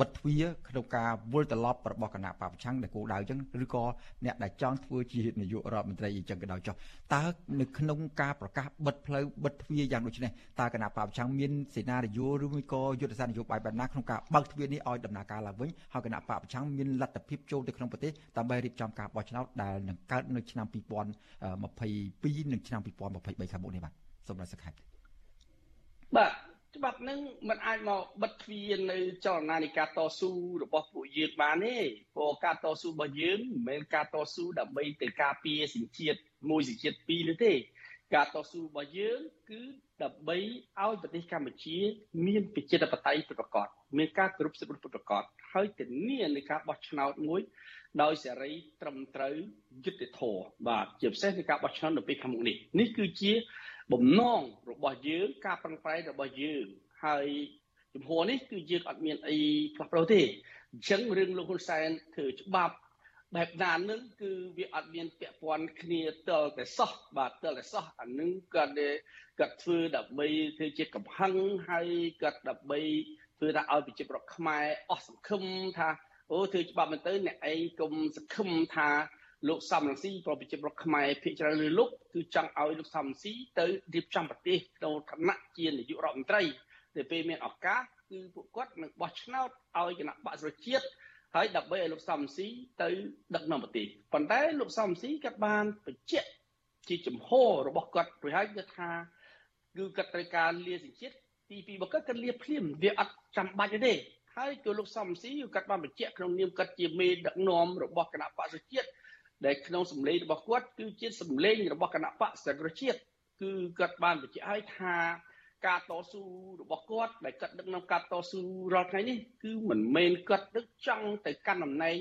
បិទទ្វារក្នុងការវិលត្រឡប់របស់គណៈបពប្រឆាំងដែលគោលដៅអញ្ចឹងឬក៏អ្នកដែលចង់ធ្វើជានាយករដ្ឋមន្ត្រីអញ្ចឹងក៏ដោយចុះតើនៅក្នុងការប្រកាសបិទផ្លូវបិទទ្វារយ៉ាងដូចនេះតើគណៈបព្វឆាំងមានសេណារីយ៉ូឬមួយក៏យុទ្ធសាស្ត្រនយោបាយបែបណាក្នុងការបើកទ្វារនេះឲ្យដំណើរការឡើងវិញហើយគណៈបព្វឆាំងមានលទ្ធភាពចូលទៅក្នុងប្រទេសដើម្បីរៀបចំការបោះឆ្នោតដែលនឹងកើតនៅឆ្នាំ2022និងឆ្នាំ2023ខាងមុខនេះបាទសូមរំលឹកសខេបបាទច្បាប់នឹងมันអាចមកបិទទ្វារនៅចលនានៃការតស៊ូរបស់ពួកយើងបានទេព្រោះការតស៊ូរបស់យើងមិនមែនការតស៊ូដើម្បីទៅការពារសញ្ជាតិមួយសញ្ជាតិពីរនោះទេការតស៊ូរបស់យើងគឺ ដើម្បីឲ្យប្រទេសកម្ពុជា មានប្រជាធិបតេយ្យពិតប្រាកដមានការគោរពសិទ្ធិមនុស្សពិតប្រាកដហើយធានានៃការបោះឆ្នោតមួយ ដោយសេរីត្រឹមត្រូវយុត្តិធម៌បាទជាពិសេសនៃការបោះឆ្នោតនៅពេលខាងមុខនេះនេះគឺជាបំណងរបស់យើងការប្រឹងប្រែងរបស់យើងហើយជំហរនេះគឺយើងអត់មានអីផ្លាស់ប្ដូរទេអញ្ចឹងរឿងលោកហ៊ុនសែនធ្វើច្បាប់ បែបណានឹងគឺវាអត់មានពាក់ព័ន្ធគ្នាតលតែសោះបាទតលតែសោះអានឹងគាត់គាត់ធ្វើដើម្បីធ្វើជាកំហឹងហើយគាត់ដើម្បីធ្វើថាឲ្យប្រជាប្រដ្ឋខ្មែរអស់សង្ឃឹមថាអូធ្វើច្បាប់មិនទៅអ្នកឯងកុំសង្ឃឹមថាលោកសំរងស៊ីប្រប្រជាប្រដ្ឋខ្មែរភិកច្រើនលើលោកគឺចង់ឲ្យលោកសំរងស៊ីទៅរៀបចំប្រទេសក្នុងឋានៈជានាយករដ្ឋមន្ត្រីតែពេលមានឱកាសគឺពួកគាត់នឹងបោះឆ្នោតឲ្យគណៈបក្សប្រជាជាតិ ហើយដើម្បីឲ្យលោកសំស៊ីទៅដឹកនាំប្រទេសប៉ុន្តែលោកសំស៊ីគាត់បានបញ្ជាក់ជាចំហរបស់គាត់ព្រោះហើយគាត់ថាគឺគាត់ត្រូវការលាសញ្ជាតិទីពីរបើគាត់គាត់លាភ្លាមវាអត់ចាំបាច់ទេហើយគឺលោកសំស៊ីគាត់បានបញ្ជាក់ក្នុងនាមគាត់ជាមេដឹកនាំរបស់គណៈបក្សជាតិដែលក្នុងសម្លេងរបស់គាត់គឺជាសម្លេងរបស់គណៈបក្សជាតិគឺគាត់បានបញ្ជាក់ឲ្យថា ការតស៊ូរបស់គាត់ដែលគាត់ដឹកនាំការតស៊ូរាល់ថ្ងៃនេះគឺមិនមែនគាត់ដឹកចង់ទៅកាន់តំណែង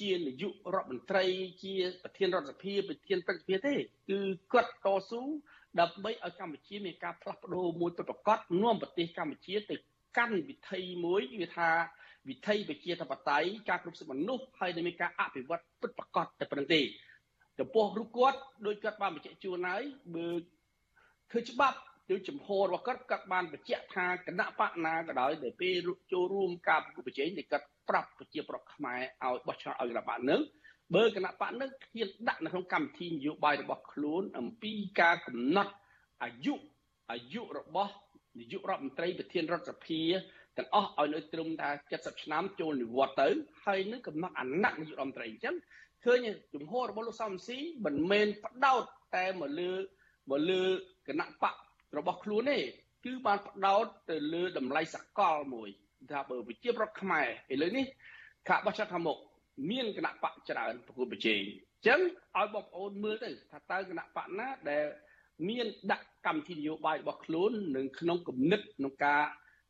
ជានាយករដ្ឋមន្ត្រីជាប្រធានរដ្ឋសភាប្រធានព្រឹទ្ធសភាទេគឺគាត់តស៊ូដើម្បីឲ្យកម្ពុជាមានការផ្លាស់ប្ដូរមួយពិតប្រាកដនាំប្រទេសកម្ពុជាទៅកាន់វិថីមួយវាថាវិថីប្រជាធិបតេយ្យការគ្រប់សិទ្ធិមនុស្សហើយនឹងមានការអភិវឌ្ឍពិតប្រាកដតែប៉ុណ្្នឹងទេចំពោះរូបគាត់ដោយគាត់បានបញ្ជាក់ជូនហើយបើធ្វើច្បាប់ ឬចំហរបស់គាត់គាត់បានបញ្ជាក់ថាគណៈបកណាក៏ដោយដែលពេលចូលរួមការប្រគល់ប្រជែងដែលគាត់ប្រាប់ប្រជាប្រដ្ឋខ្មែរឲ្យបោះឆ្នោតឲ្យគណៈបកនឹងបើគណៈបកនឹងហ៊ានដាក់នៅក្នុងកម្មវិធីនយោបាយរបស់ខ្លួនអំពីការកំណត់អាយុអាយុរបស់នាយករដ្ឋមន្ត្រីប្រធានរដ្ឋសភាទាំងអស់ឲ្យនៅត្រឹមថា70ឆ្នាំចូលនិវត្តន៍ទៅហើយនឹងកំណត់អាណត្តិនាយករដ្ឋមន្ត្រីអញ្ចឹងឃើញជំហររបស់លោកសំស៊ីមិនមែនផ្ដោតតែមកលើមកលើគណៈបក របស់ខ្លួនទេគឺបានផ្ដោតទៅលើតម្លៃសកលមួយថាបើប្រជាប្រដ្ឋខ្មែរឥឡូវនេះការបោះឆ្នោតខាងមុខមានគណៈបកច្រើនប្រគល់ប្រជែងអញ្ចឹងឲ្យបងប្អូនមើលទៅថាតើគណៈបកណាដែលមានដាក់កម្មវិធីនយោបាយរបស់ខ្លួននឹងក្នុងគំនិតក្នុងការ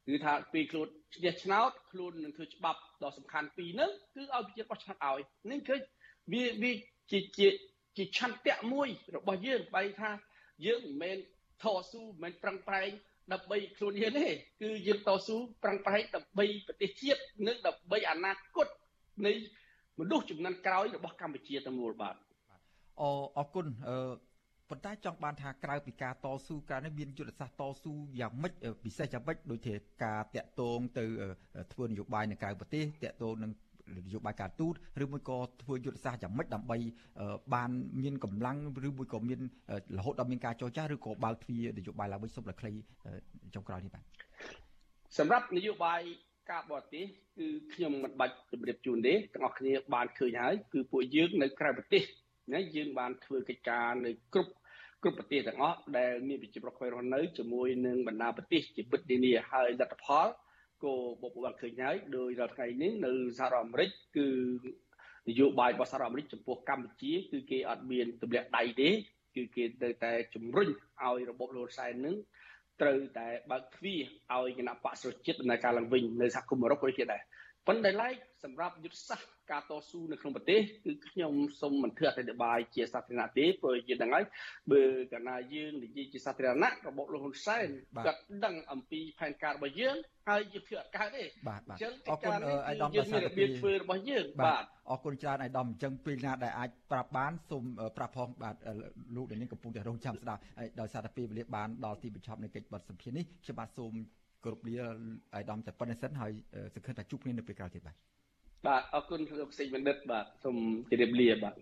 គឺថាពេលខ្លួនឈ្នះឆ្នោតខ្លួននឹងធ្វើច្បាប់ដ៏សំខាន់ពីរហ្នឹងគឺឲ្យប្រជាបោះឆ្នោតឲ្យនេះគឺវាវាជាជាជាឆន្ទៈមួយរបស់យើងបែរថាយើងមិនមែន ថស៊ូមិនមែនប្រឹងប្រែងដើម្បីខ្លួនយើងទេគឺយើងតស៊ូប្រឹងប្រែងដើម្បីប្រទេសជាតិនិងដើម្បីអនាគតនៃមនុស្សចំនួនក្រោយរបស់កម្ពុជាទាំងមូលបាទអអរគុណអឺប៉ុន្តែចង់បានថាក្រៅពីការតស៊ូការនេះមានយុទ្ធសាស្ត្រតស៊ូយ៉ាងម៉េចពិសេសយ៉ាងម៉េចដូចជាការតាក់ទងទៅធ្វើនយោបាយនៅក្រៅប្រទេសតាក់ទងនឹងន យោបាយការទូតឬមួយក៏ធ្វើយុទ្ធសាស្ត្រយ៉ាងម៉េចដើម្បីបានមានកម្លាំងឬមួយក៏មានរហូតដល់មានការចរចាឬក៏បើកទ្វារនយោបាយឡើងវិញសុំដល់ខ្លីចុងក្រោយនេះបាទសម្រាប់នយោបាយការបរទេសគឺខ្ញុំមិនបាច់ជម្រាបជូនទេទាំងអស់គ្នាបានឃើញហើយគឺពួកយើងនៅក្រៅប្រទេសណាយើងបានធ្វើកិច្ចការនៅគ្រប់គ្រប់ប្រទេសទាំងអស់ដែលមានប្រជាប្រដ្ឋខ្មែររស់នៅជាមួយនឹងបណ្ដាប្រទេសជាពិតនានាហើយលទ្ធផល ក៏បបបានឃើញហើយដោយរាល់ថ្ងៃនេះនៅសហរដ្ឋអាមេរិកគឺនយោបាយរបស់សហរដ្ឋអាមេរិកចំពោះកម្ពុជា គឺគេអត់មានទម្លាក់ដៃទេគឺគេទៅតែជំរុញឲ្យរបបលហ៊ុនសែននឹងត្រូវតែបើកទ្វារឲ្យគណៈបកសុជាតិដំណើរការឡើងវិញនៅសហគមន៍អឺរ៉ុបក៏ជាដែរប៉ុន្តែឡែកសម្រាប់យុទ្ធសាស្ត្រ ការតស៊ូនៅក្នុងប្រទេសគឺខ្ញុំសូមមិនធ្វើអធិប្បាយជាសាធារណៈទេព្រោះយើងដឹងហើយបើកាលណាយើងនិយាយជាសាធារណៈរបបលហ៊ុនសែនគាត់ដឹងអំពីផែនការរបស់យើងហើយយើងធ្វើអត់កើតទេអញ្ចឹងអរគុណអៃដាមយើងមានរបៀបធ្វើរបស់យើងបាទអរគុណច្រើនអៃដាមអញ្ចឹងពេលណាដែលអាចប្រាប់បានសូមប្រាប់ផងបាទលោកដែលនឹងកំពុងតែរងចាំស្ដាប់ដោយសារតែពេលវេលាបានដល់ទីបញ្ចប់នៃកិច្ចបទសម្ភាសន៍នេះខ្ញុំបាទសូមគោរពលាអាយដាមតែប៉ុណ្្នេះសិនហើយសង្ឃឹមថាជួបគ្នានៅពេលក្រោយទៀតបាទ បាទអរគុណលោកសេចបណ្ឌិតបាទសូមជម្រាបលាបាទ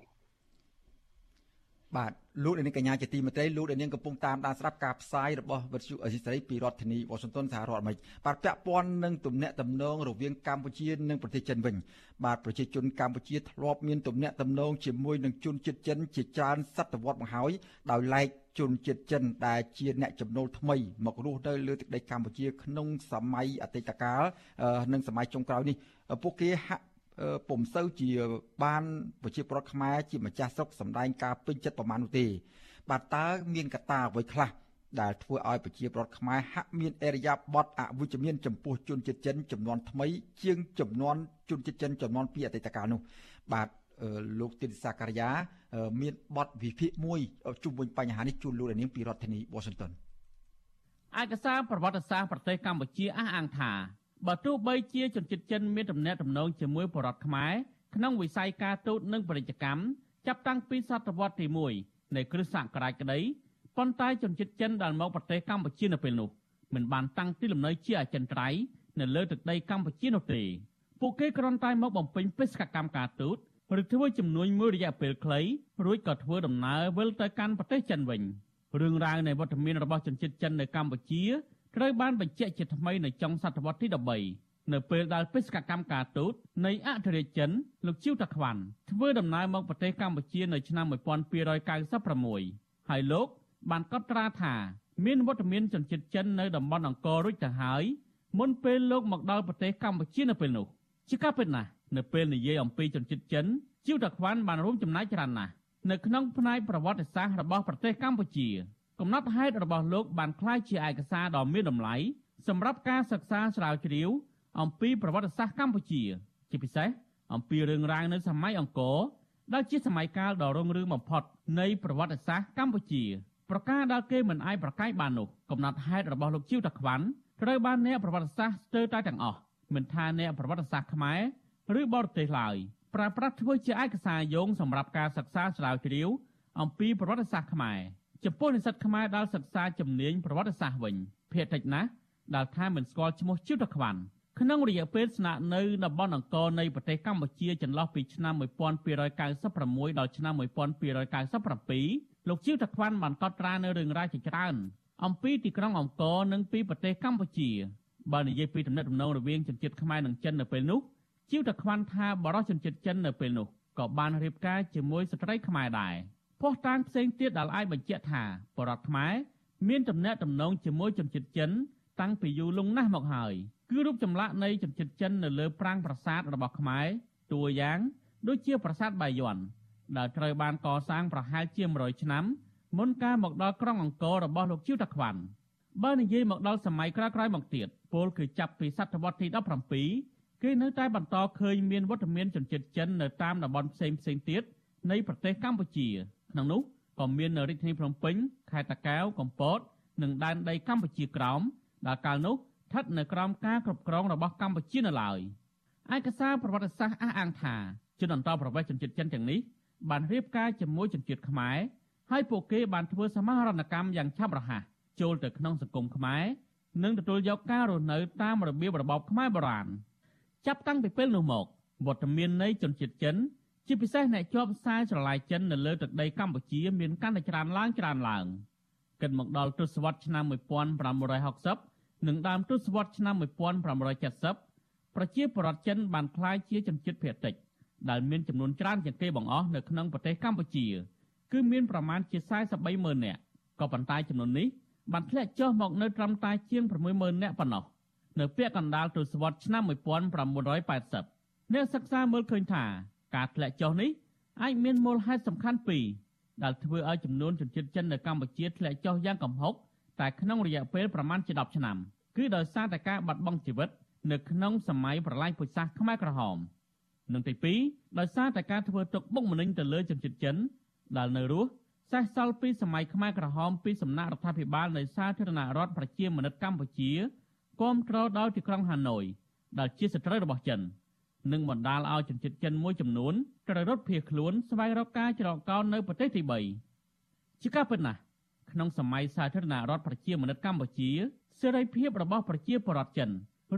បាទលោកនាងកញ្ញាជាទីមេត្រីលោកនាងកំពុងតាមដានស្ដាប់ការផ្សាយរបស់វិទ្យុអេស៊ីសេរីពីរដ្ឋធានីវ៉ាស៊ីនតោនសហរដ្ឋអាមេរិកបាទពាក់ព័ន្ធនឹងទំនាក់ទំនងរវាងកម្ពុជានិងប្រទេសចិនវិញបាទប្រជាជនកម្ពុជាធ្លាប់មានទំនាក់ទំនងជាមួយនឹងជនជាតិចិនជាច្រើនសតវត្សមកហើយដោយឡែកជនជាតិចិនដែលជាអ្នកចំណូលថ្មីមករស់នៅលើទឹកដីកម្ពុជាក្នុងសម័យអតីតកាលនិងសម័យចុងក្រោយនេះពួកគេហាក់ ពុំសូវជាបានប្រជាពលរដ្ឋខ្មែរជាម្ចាស់ស្រុកសម្ដែងការពេញចិត្តប្រមាណនោះទេ បាទតើមានកត្តាអ្វីខ្លះដែលធ្វើឲ្យប្រជាពលរដ្ឋខ្មែរហាក់មានអេរយាប័តអវិជ្ជមានចំពោះជនជាតិចិនចំនួនថ្មី ជាងចំនួនជនជាតិចិនចំនួនពីអតីតកាលនោះ បាទលោកទីនសាការីយ៉ាមានបទវិភាគមួយជុំវិញបញ្ហានេះជូនលោកនាងពីរដ្ឋធានី Washington ឯកសារប្រវត្តិសាស្ត្រប្រទេសកម្ពុជាអះអាងថា បើទោះបីជាជនជាតិចិនមានទំនាក់ទំនងជាមួយបរតខ្មែរក្នុងវិស័យការទូតនិងពាណិជ្ជកម្មចាប់តាំងពីសតវត្សទី1នៃគ្រិស្តសករាជក្តីប៉ុន្តែជនជាតិចិនដែលមកប្រទេសកម្ពុជានៅពេលនោះមិនបានតាំងទីលំនៅជាអចិន្ត្រៃយ៍នៅលើទឹកដីកម្ពុជានោះទេពួកគេគ្រាន់តែមកបំពេញបេសកកម្មការទូតឬធ្វើជំនួញមួយរយៈពេលខ្លីរួចក៏ធ្វើដំណើរវិលទៅកាន់ប្រទេសចិនវិញរឿងរ៉ាវនៃវត្តមានរបស់ជនជាតិចិននៅកម្ពុជា ត្រូវបានបញ្ជាក់ជាថ្មីនៅចុងសតវត្សទី13នៅពេលដែលបេសកកម្មការទូតនៃអធិរាជចិនលោកជីវតាខ្វាន់ធ្វើដំណើរមកប្រទេសកម្ពុជានៅឆ្នាំ1296ហើយលោកបានកត់ត្រាថាមានវត្តមានជនជាតិចិននៅតំបន់អង្គររួចទៅហើយមុនពេលលោកមកដល់ប្រទេសកម្ពុជានៅពេលនោះជាការពិតណាស់នៅពេលនិយាយអំពីជនជាតិចិនជីវតាខ្វាន់បានរួមចំណែកច្រើនណាស់នៅក្នុងផ្នែកប្រវត្តិសាស្ត្ររបស់ប្រទេសកម្ពុជា កំណត់ហេតុរបស់លោកបានคล้ายជាឯកសារដ៏មានតម្លៃសម្រាប់ការសិក្សាស្រាវជ្រាវអំពីប្រវត្តិសាស្ត្រកម្ពុជា ជាពិសេសអំពីរឿងរ៉ាវនៅសម័យអង្គរដែលជាសម័យកាលដ៏រុងរឿងបំផុតនៃប្រវត្តិសាស្ត្រកម្ពុជាប្រការដែលគេមិនអាចប្រកែកបាននោះកំណត់ហេតុរបស់លោកជីវតាខ្វាន់ត្រូវបានអ្នកប្រវត្តិសាស្ត្រស្ទើរតែទាំងអស់មិនថាអ្នកប្រវត្តិសាស្ត្រខ្មែរឬបរទេសឡើយប្រើប្រាស់ធ្វើជាឯកសារយោងសម្រាប់ការសិក្សាស្រាវជ្រាវអំពីប្រវត្តិសាស្ត្រខ្មែរ ចំពោះនិស្សិតខ្មែរដែលសិក្សាជំនាញប្រវត្តិសាស្ត្រវិញភាគតិចណាស់ដែលថាមិនស្គាល់ឈ្មោះជីវតខ្វាន់ក្នុងរយៈពេលស្នាក់នៅតំបន់អង្គរនៃប្រទេសកម្ពុជាចន្លោះពីឆ្នាំ1296ដល់ឆ្នាំ1297លោកជីវតខ្វាន់បានកត់ត្រានៅរឿងរ៉ាវជាច្រើនអំពីទីក្រុងអង្គរនិងពីប្រទេសកម្ពុជាបើនិយាយពីទំនាក់ទំនងរវាងជនជាតិខ្មែរនិងចិននៅពេលនោះជីវតខ្វាន់ថាបរិសុជនជាតិចិននៅពេលនោះក៏បានរៀបការជាមួយស្ត្រីខ្មែរដែរ ភស្តុតាងផ្សេងទៀតដែលអាចបញ្ជាក់ថាបរតខ្មែរមានទំនាក់ទំនងជាមួយជនជាតិចិនតាំងពីយូរលង់ណាស់មកហើយគឺរូបចម្លាក់នៃជនជាតិចិននៅលើប្រាង្គប្រាសាទរបស់ខ្មែរតួយ៉ាងដូចជាប្រាសាទបាយ័នដែលត្រូវបានកសាងប្រហែលជា100ឆ្នាំមុនការមកដល់ក្រុងអង្គររបស់លោកជីវតាក្វាន់បើនិយាយមកដល់សម័យក្រោយៗមកទៀតពលគឺចាប់ពីសតវត្សទី17គេនៅតែបន្តឃើញមានវត្តមានជនជាតិចិននៅតាមតំបន់ផ្សេងផ្សេងទៀតនៃប្រទេសកម្ពុជា ក្នុងនោះក៏មាននៅរាជធានីភ្នំពេញខេត្តតាកែវកំពតនិងដែនដីកម្ពុជាក្រោមដែលកាលនោះស្ថិតនៅក្រោមការគ្រប់គ្រងរបស់កម្ពុជានៅឡើយឯកសារប្រវត្តិសាស្ត្រអះអាងថាជនអន្តោប្រវេសន៍ជនជាតិចិនទាំងនេះបានរៀបការជាមួយជនជាតិខ្មែរហើយពួកគេបានធ្វើសមាហរណកម្មយ៉ាងឆាប់រហ័សចូលទៅក្នុងសង្គមខ្មែរនិងទទួលយកការរស់នៅតាមរបៀបរបបខ្មែរបុរាណចាប់តាំងពីពេលនោះមកវត្តមាននៃជនជាតិចិន ជាពិសេសអ្នកជាប់ខ្សែស្រឡាយចិននៅលើទឹកដីកម្ពុជាមានកាន់តែច្រើនឡើងច្រើនឡើងគិតមកដល់ទសវត្សរ៍ឆ្នាំ1560និងដើមទសវត្សរ៍ឆ្នាំ1570ប្រជាពលរដ្ឋចិនបានក្លាយជាជនជាតិភាគតិចដែលមានចំនួនច្រើនជាងគេបង្អស់នៅក្នុងប្រទេសកម្ពុជា គឺមានប្រមាណជា43ម៉ឺននាក់ក៏ប៉ុន្តែចំនួននេះបានធ្លាក់ចុះមកនៅត្រឹមតែជាង60000នាក់ប៉ុណ្ណោះនៅពាក់កណ្ដាលទសវត្សរ៍ឆ្នាំ1980អ្នកសិក្សាមើលឃើញថា ការធ្លាក់ចុះនេះអាចមានមូលហេតុសំខាន់ពីរដែលធ្វើឲ្យចំនួនជនជាតិចិននៅកម្ពុជាធ្លាក់ចុះយ៉ាងគំហុកតែក្នុងរយៈពេលប្រមាណជា10ឆ្នាំគឺដោយសារតែការបាត់បង់ជីវិតនៅក្នុងសម័យប្រល័យពូជសាសន៍ខ្មែរក្រហមនិងទី2ដោយសារតែការធ្វើទុកបុកម្នេញទៅលើជនជាតិចិនដែលនៅរស់សេសសល់ពីសម័យខ្មែរក្រហមពីសំណាក់រដ្ឋាភិបាលនៃសាធារណរដ្ឋប្រជាមានិតកម្ពុជាគាំទ្រដោយទីក្រុងហាណូយដែលជាសត្រូវរបស់ចិន និងបណ្ដាលឲ្យជនជាតិចិនមួយចំនួនត្រូវរត់ភៀសខ្លួនស្វែងរកការច្រកកោននៅប្រទេសទី3ជាការពិតណាស់ក្នុងសម័យសាធារណរដ្ឋប្រជាមានិតកម្ពុជាសេរីភាពរបស់ប្រជាពលរដ្ឋចិន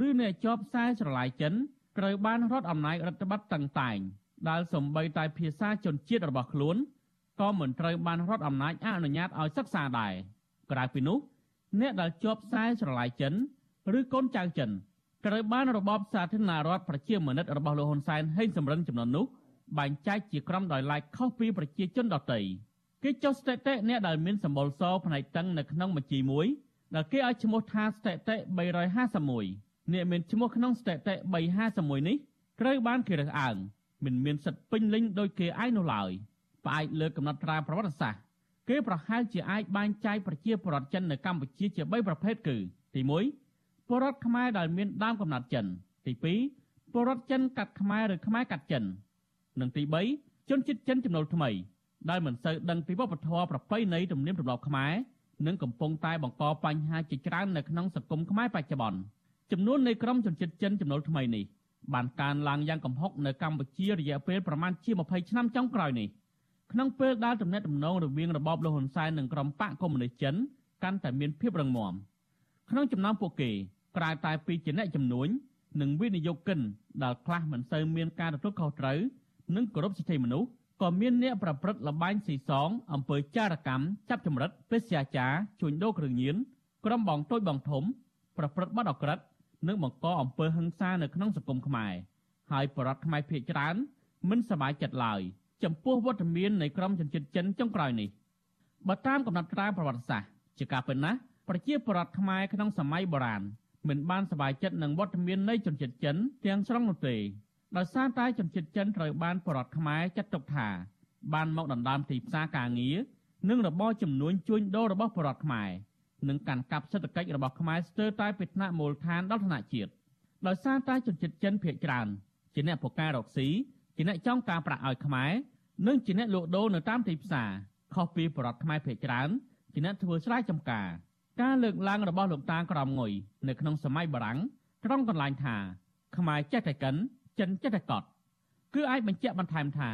ឬអ្នកជាប់ខ្សែស្រឡាយចិនត្រូវបានរដ្ឋអំណាចរដ្ឋបတ်តឹងតែងដែលសំបីតែភាសាជនជាតិរបស់ខ្លួនក៏មិនត្រូវបានរដ្ឋអំណាចអនុញ្ញាតឲ្យសិក្សាដែរក្រៅពីនោះអ្នកដែលជាប់ខ្សែស្រឡាយចិនឬកូនចៅចិន ត្រូវបានរបបសាធារណរដ្ឋប្រជាមានិតរបស់លោកហ៊ុនសែនហេងសំរិនចំនួននោះបែងចែកជាក្រុមដោយឡែកខុសពីប្រជាជនដទៃគេចុះស្ថិតិអ្នកដែលមានសម្បុរសផ្នែកតឹងនៅក្នុងបញ្ជីមួយដែលគេឲ្យឈ្មោះថាស្ថិតិ351អ្នកមានឈ្មោះក្នុងស្ថិតិ351នេះត្រូវបានគេរើសអើងមិនមានសិទ្ធិពេញលេញដោយគេឯងនោះឡើយផ្អែកលើកំណត់ត្រាប្រវត្តិសាស្ត្រគេប្រហែលជាអាចបែងចែកប្រជាពលរដ្ឋចិននៅកម្ពុជាជា3ប្រភេទគឺទី1 ពលរដ្ឋខ្មែរដែលមានដើមកំណត់ចិនទី2ពលរដ្ឋចិនកាត់ខ្មែរឬខ្មែរកាត់ចិននិងទី3ជនជាតិចិនចំណូលថ្មីដែលមិនសូវដឹងពីវប្បធម៌ប្រពៃណីទំនៀមទម្លាប់ខ្មែរនិងកំពុងតែបង្កបញ្ហាជាច្រើននៅក្នុងសង្គមខ្មែរបច្ចុប្បន្នចំនួននៃក្រុមជនជាតិចិនចំណូលថ្មីនេះបានកើនឡើងយ៉ាងគំហុកនៅកម្ពុជារយៈពេលប្រមាណជា20ឆ្នាំចុងក្រោយនេះក្នុងពេលដែលទំនាក់ទំនងរវាងរបបលហ៊ុនសែននិងក្រុមបកកុម្មុយនីសចិនកាន់តែមានភាពរឹងមាំក្នុងចំណោមពួកគេ ក្រៅតែពីជាអ្នកជំនួញនិងវិនិយោគិនដែលខ្លះមិនសូវមានការទទួលខុសត្រូវនិងគោរពសិទ្ធិមនុស្សក៏មានអ្នកប្រព្រឹត្តលបែងស៊ីសងអំពើចារកម្មចាប់ចម្រិតពេទ្យាចារជួញដូរគ្រឿងញៀនក្រុមបងតូចបងធំ ប្រព្រឹត្តបទអក្រិតនិងបង្កអំពើហិង្សានៅក្នុងសង្គមខ្មែរហើយបរដ្ឋខ្មែរភៀសច្រើនមិនសប្បាយចិត្តឡើយចំពោះវត្តមាននៃក្រុមជនជាតិចិនចុងក្រោយនេះបើតាមកំណត់ត្រាប្រវត្តិសាស្ត្រជាការពិតណាស់ប្រជាពលរដ្ឋខ្មែរក្នុងសម័យបុរាណ មិនបានសប្បាយចិត្តនឹងវត្តមាននៃជនជាតិចិនទាំងស្រុងនោះទេដោយសារតែជនជាតិចិនត្រូវបានបរដ្ឋខ្មែរចាត់ទុកថា បានមកដណ្ដើមទីផ្សារការងារនិងរបរចំនួនជួញដូររបស់បរដ្ឋខ្មែរនិងកាន់កាប់សេដ្ឋកិច្ចរបស់ខ្មែរស្ទើរតែពីថ្នាក់មូលដ្ឋានដល់ថ្នាក់ជាតិដោយសារតែជនជាតិចិនភាគច្រើនជាអ្នកពូកែរកស៊ីជាអ្នកចង់ការប្រាក់ឲ្យខ្មែរនិងជាអ្នកលក់ដូរនៅតាមទីផ្សារខុសពីបរដ្ឋខ្មែរភាគច្រើនជាអ្នកធ្វើស្រែចម្ការ ការលើកឡើងរបស់លោកតាក្រមងុយនៅក្នុងសម័យបារាំងត្រង់កន្លែងថាខ្មែរចេះតែកិនចិនចេះតែកត់គឺអាចបញ្ជាក់បន្ថែមថា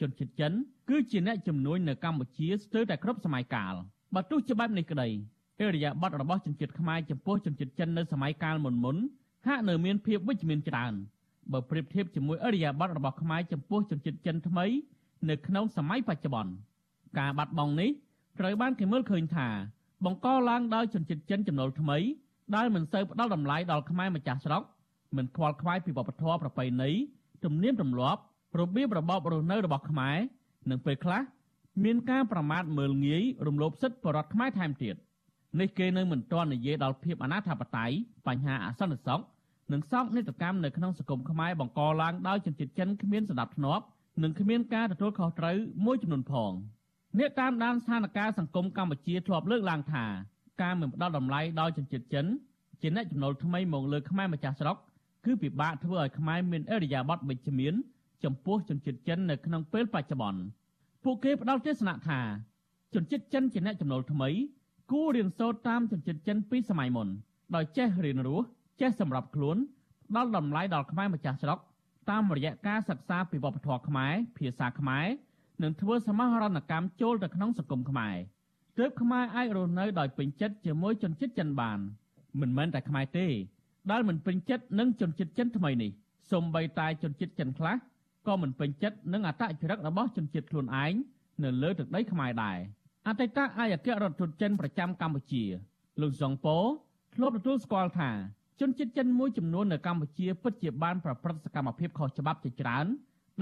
ជនជាតិចិនគឺជាអ្នកជំនួញនៅកម្ពុជាស្ទើរតែគ្រប់សម័យកាលបើទោះជាបែបនេះក្តីអរិយាប័ត្ររបស់ជនជាតិខ្មែរចំពោះជនជាតិចិននៅសម័យកាលមុនមុនហាក់នៅមានភាពវិជ្ជមានច្រើនបើប្រៀបធៀបជាមួយអរិយាប័ត្ររបស់ខ្មែរចំពោះជនជាតិចិនថ្មី នៅក្នុងសម័យបច្ចុប្បន្នការបាត់បង់នេះត្រូវបានគេមើលឃើញថា បង្កឡើងដោយជនជាតិចិនចំណូលថ្មីដែលមិនសូវផ្ដល់តម្លៃដល់ខ្មែរម្ចាស់ស្រុកមិនខ្វល់ខ្វាយពីវប្បធម៌ប្រពៃណីទំនៀមទម្លាប់របៀបរបបរស់នៅរបស់ខ្មែរនិងពេលខ្លះមានការប្រមាថមើលងាយរំលោភសិទ្ធិបរតខ្មែរថែមទៀតនេះគេនៅមិនទាន់និយាយដល់ភាពអនាធបត័យបញ្ហាអសន្តិសុខនិងសោកនាដកម្មនៅក្នុងសង្គមខ្មែរបង្កឡើងដោយជនជាតិចិនគ្មានសណ្ដាប់ធ្នាប់និងគ្មានការទទួលខុសត្រូវមួយចំនួនផង អ្នកតាមដានស្ថានភាពសង្គមកម្ពុជាធ្លាប់លើកឡើងថាការមិនផ្ដល់តម្លៃដល់ជនជាតិចិនជាអ្នកចំណូលថ្មីមកលើខ្មែរម្ចាស់ស្រុកគឺពិបាកធ្វើឲ្យខ្មែរមានអរិយាប័ត្រវិជ្ជមានចំពោះជនជាតិចិននៅក្នុងពេលបច្ចុប្បន្នពួកគេផ្ដល់ទស្សនៈថាជនជាតិចិនជាអ្នកចំណូលថ្មីគួររៀនសូត្រតាមជនជាតិចិនពីសម័យមុនដោយចេះរៀនរស់ចេះសម្របខ្លួនផ្ដល់តម្លៃដល់ខ្មែរម្ចាស់ស្រុកតាមរយៈការសិក្សាពីវប្បធម៌ខ្មែរភាសាខ្មែរ និងធ្វើសមាហរណកម្មចូលទៅក្នុងសង្គមខ្មែរទើបខ្មែរអាចរស់នៅដោយពេញចិត្តជាមួយជនជាតិចិនបានមិនមែនតែខ្មែរទេដែលមិនពេញចិត្តនឹងជនជាតិចិនថ្មីនេះសូម្បីតែជនជាតិចិនខ្លះក៏មិនពេញចិត្តនឹងអត្តចរិតរបស់ជនជាតិខ្លួនឯងនៅលើទឹកដីខ្មែរដែរអតីតឯកអគ្គរដ្ឋទូតចិនប្រចាំកម្ពុជាលោកសុងប៉ូធ្លាប់ទទួលស្គាល់ថាជនជាតិចិនមួយចំនួននៅកម្ពុជាពិតជាបានប្រព្រឹត្តសកម្មភាពខុសច្បាប់ជាច្រើន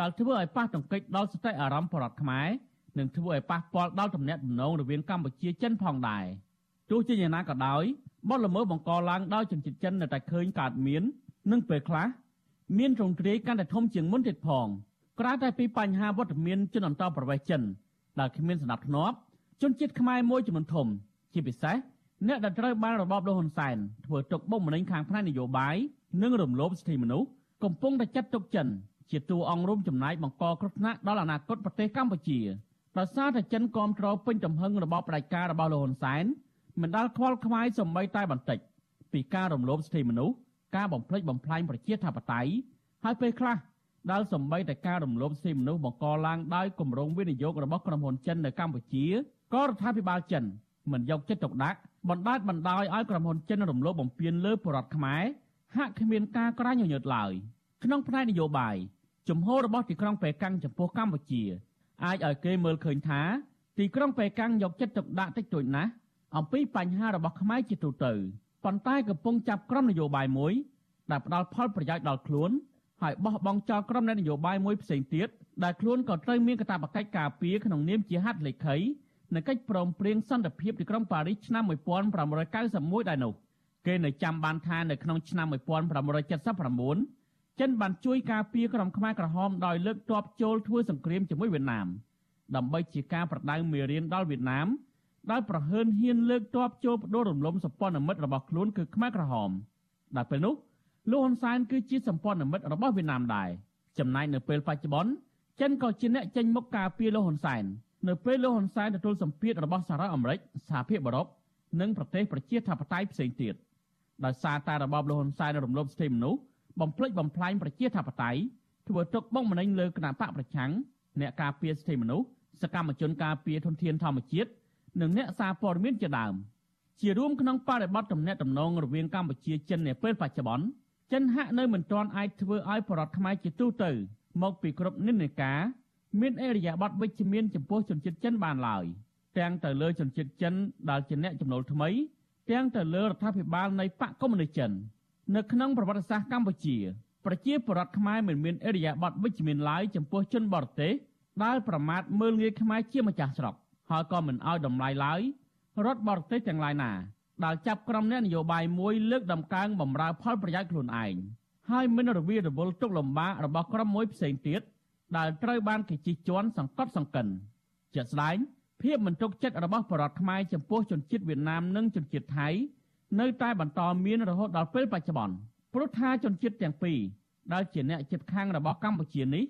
ដែលធ្វើឲ្យប៉ះទង្គិចដល់សតិអារម្មណ៍ប្រជារដ្ឋខ្មែរនិងធ្វើឲ្យប៉ះពាល់ដល់ទំនាក់ទំនងរវាងកម្ពុជាចិនផងដែរទោះជាយ៉ាងណាក៏ដោយបទល្មើសបង្កឡើងដោយជនជាតិចិននៅតែឃើញកើតមាននិងពេលខ្លះមានរងគ្រាយកាន់តែធំជាងមុនទៀតផងក្រៅតែពីបញ្ហាវត្តមានជនអន្តោប្រវេសន៍ចិនដែលគ្មានសណ្ដាប់ធ្នាប់ជនជាតិខ្មែរមួយចំនួនធំ ជាពិសេសអ្នកដែលត្រូវបានរបបលហ៊ុនសែនធ្វើទុកបុកម្នេញខាងផ្នែកនយោបាយនិងរំលោភសិទ្ធិមនុស្សកំពុងតែចាត់ទុកចិន ជាតួអង្គរួមចំណែកបង្កគ្រោះថ្នាក់ដល់អនាគតប្រទេសកម្ពុជាដោយសារតែចិនគ្រប់គ្រងពេញទំហឹងរបបផ្ដាច់ការរបស់លហ៊ុនសែនមិនដាល់ខ្វល់ខ្វាយសម្បីតែបន្តិចពីការរំលោភសិទ្ធិមនុស្សការបំផ្លិចបំផ្លាញប្រជាធិបតេយ្យហើយពេលខ្លះដែលសម្បីតែការរំលោភសិទ្ធិមនុស្សបង្កឡើងដោយគម្រោងវិនិយោគរបស់ក្រុមហ៊ុនចិននៅកម្ពុជាក៏រដ្ឋាភិបាលចិនមិនយកចិត្តទុកដាក់បណ្ដាច់បណ្ដោយឲ្យក្រុមហ៊ុនចិនរំលោភបំពានលើប្រជារដ្ឋខ្មែរហាក់គ្មានការក្រាញញញើតឡើយក្នុងផ្នែកនយោបាយ ជំហររបស់ទីក្រុងប៉េកាំងចំពោះកម្ពុជាអាចឲ្យគេមើលឃើញថាទីក្រុងប៉េកាំងយកចិត្តទុកដាក់តិចតួចណាស់អំពីបញ្ហារបស់ខ្មែរជាទូទៅប៉ុន្តែកំពុងចាប់ក្រុមនយោបាយមួយដែលផ្ដល់ផលប្រយោជន៍ដល់ខ្លួនហើយបោះបង់ចោលក្រុមនយោបាយមួយផ្សេងទៀតដែលខ្លួនក៏ត្រូវមានកាតព្វកិច្ចការពារក្នុងនាមជាហត្ថលេខីនៃកិច្ចព្រមព្រៀងសន្តិភាពទីក្រុងប៉ារីសឆ្នាំ1991ដែរនោះគេនៅចាំបានថានៅក្នុងឆ្នាំ1979 ចិនបានជួយការពារក្រុមខ្មែរក្រហមដោយលើកទ័ពចូលធ្វើសង្គ្រាមជាមួយវៀតណាមដើម្បីជាការប្រដៅមេរៀនដល់វៀតណាមដោយប្រហើនហ៊ានលើកទ័ពចូលបដូររំលំសម្ព័ន្ធមិត្តរបស់ខ្លួនគឺខ្មែរក្រហមដែលពេលនោះលោកហ៊ុនសែនគឺជាសម្ព័ន្ធមិត្តរបស់វៀតណាមដែរចំណែកនៅពេលបច្ចុប្បន្នចិនក៏ជាអ្នកចេញមុខការពារលោកហ៊ុនសែននៅពេលលោកហ៊ុនសែនទទួលសម្ពាធរបស់សហរដ្ឋអាមេរិកសហភាពអឺរ៉ុបនិងប្រទេសប្រជាធិបតេយ្យផ្សេងទៀតដោយសារតែរបបលោកហ៊ុនសែនរំលោភសិទ្ធិមនុស្ស បំផ្លិចបំផ្លាញប្រជាធិបតេយ្យធ្វើទុកបុកម្នេញលើគណៈបកប្រឆាំងអ្នកការពារសិទ្ធិមនុស្សសកម្មជនការពារធនធានធម្មជាតិនិងអ្នកសារព័ត៌មានជាដើមជារួមក្នុងបរិបទទំនាក់ទំនងរវាងកម្ពុជាចិននាពេលបច្ចុប្បន្នចិនហាក់នៅមិនទាន់អាចធ្វើឲ្យបរដ្ឋខ្មែរជាទូទៅមកពីគ្រប់និន្នាការមានអរិយាប័ត្រវិជ្ជមានចំពោះជនជាតិចិនបានឡើយទាំងទៅលើជនជាតិចិនដែលជាអ្នកចំណូលថ្មីទាំងទៅលើរដ្ឋាភិបាលនៃបកកុម្មុយនីសចិន នៅក្នុងប្រវត្តិសាស្ត្រកម្ពុជាប្រជាពលរដ្ឋខ្មែរមិនមានអរិយាប័ត្រវិជ្ជមានឡើយចំពោះជនបរទេសដែលប្រមាថមើលងាយខ្មែរជាម្ចាស់ស្រុកហើយក៏មិនអោយតម្លៃឡើយរដ្ឋបរទេសទាំងឡាយណាដែលចាប់ក្រុមអ្នកនយោបាយមួយលើកដំកើងបំរើផលប្រយោជន៍ខ្លួនឯងហើយមិនរវីរវល់ទុកលំបាករបស់ក្រុមមួយផ្សេងទៀតដែលត្រូវបានគេជិះជាន់សង្កត់សង្កិនជាក់ស្ដែងភាពមិនទុកចិត្តរបស់បរតខ្មែរចំពោះជនជាតិវៀតណាមនិងជនជាតិថៃ នៅតែបន្តមានរហូតដល់ពេលបច្ចុប្បន្នព្រោះថាជនជាតិទាំងពីរដែលជាអ្នកជិតខាងរបស់កម្ពុជានេះ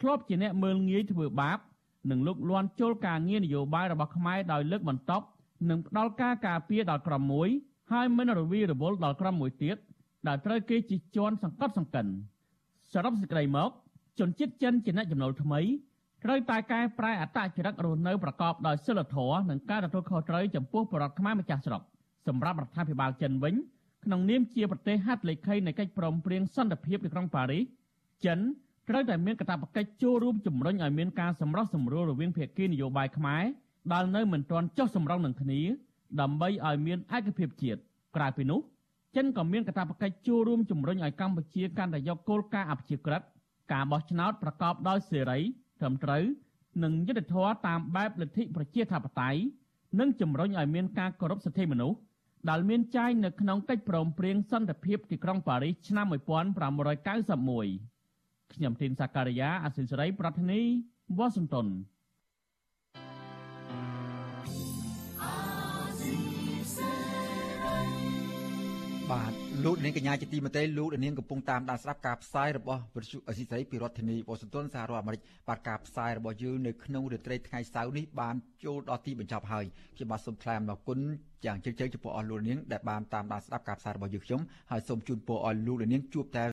ធ្លាប់ជាអ្នកមើលងាយធ្វើបាបនិងលុកលាន់ចូលការងារនយោបាយរបស់ខ្មែរដោយលើកបន្ទប់និងផ្ដាល់ការការពារដល់ក្រុមមួយហើយមិនរវីរវល់ដល់ក្រុមមួយទៀតដែលត្រូវគេជិះជាន់សង្កត់សង្កិនសរុបសេចក្តីមកជនជាតិចិនជាអ្នកចំណូលថ្មីត្រូវតែកែប្រែអត្តចរិតរស់នៅប្រកបដោយសិលធម៌និងការទទួលខុសត្រូវចំពោះប្រជាខ្មែរម្ចាស់ស្រុក សម្រាប់រដ្ឋាភិបាលចិនវិញក្នុងនាមជាប្រទេសហត្ថលេខីនៃកិច្ចព្រមព្រៀងសន្តិភាពទីក្រុងប៉ារីសចិនត្រូវតែមានកាតព្វកិច្ចចូលរួមជំរុញឲ្យមានការសម្រោះសម្រួលរវាងភាគីនយោបាយខ្មែរដែលនៅមិនទាន់ចុះសម្រុងនឹងគ្នាដើម្បីឲ្យមានឯកភាពជាតិក្រៅពីនោះចិនក៏មានកាតព្វកិច្ចចូលរួមជំរុញឲ្យកម្ពុជាកាន់តែយកគោលការណ៍អព្យាក្រឹតការបោះឆ្នោតប្រកបដោយសេរីត្រឹមត្រូវនិងយុត្តិធម៌តាមបែបលទ្ធិប្រជាធិបតេយ្យនិងជំរុញឲ្យមានការគោរពសិទ្ធិមនុស្ស ដែលមានចែងនៅក្នុងកិច្ចព្រមព្រៀងសន្តិភាពទីក្រុងប៉ារីសឆ្នាំ1591ខ្ញុំធីនសាការីយ៉ាអសិលសេរីប្រធានីវ៉ាស៊ីនតោនបាទ លោកនាងកញ្ញាជាទីមេត្រីលោកនាងកំពុងតាមដានស្ដាប់ការផ្សាយរបស់វិទ្យុអស៊ីសេរីពីរដ្ឋធានីវ៉ាស៊ីនតោនសហរដ្ឋអាមេរិកបាទការផ្សាយរបស់យើងនៅក្នុងរាត្រីថ្ងៃសៅរ៍នេះបានចូលដល់ទីបញ្ចប់ហើយខ្ញុំបាទសូមថ្លែងអំណរគុណយ៉ាងជ្រាលជ្រៅចំពោះអស់លោកនាងដែលបានតាមដានស្ដាប់ការផ្សាយរបស់យើងខ្ញុំហើយសូមជូនពរឲ្យលោកនាងជួបតែ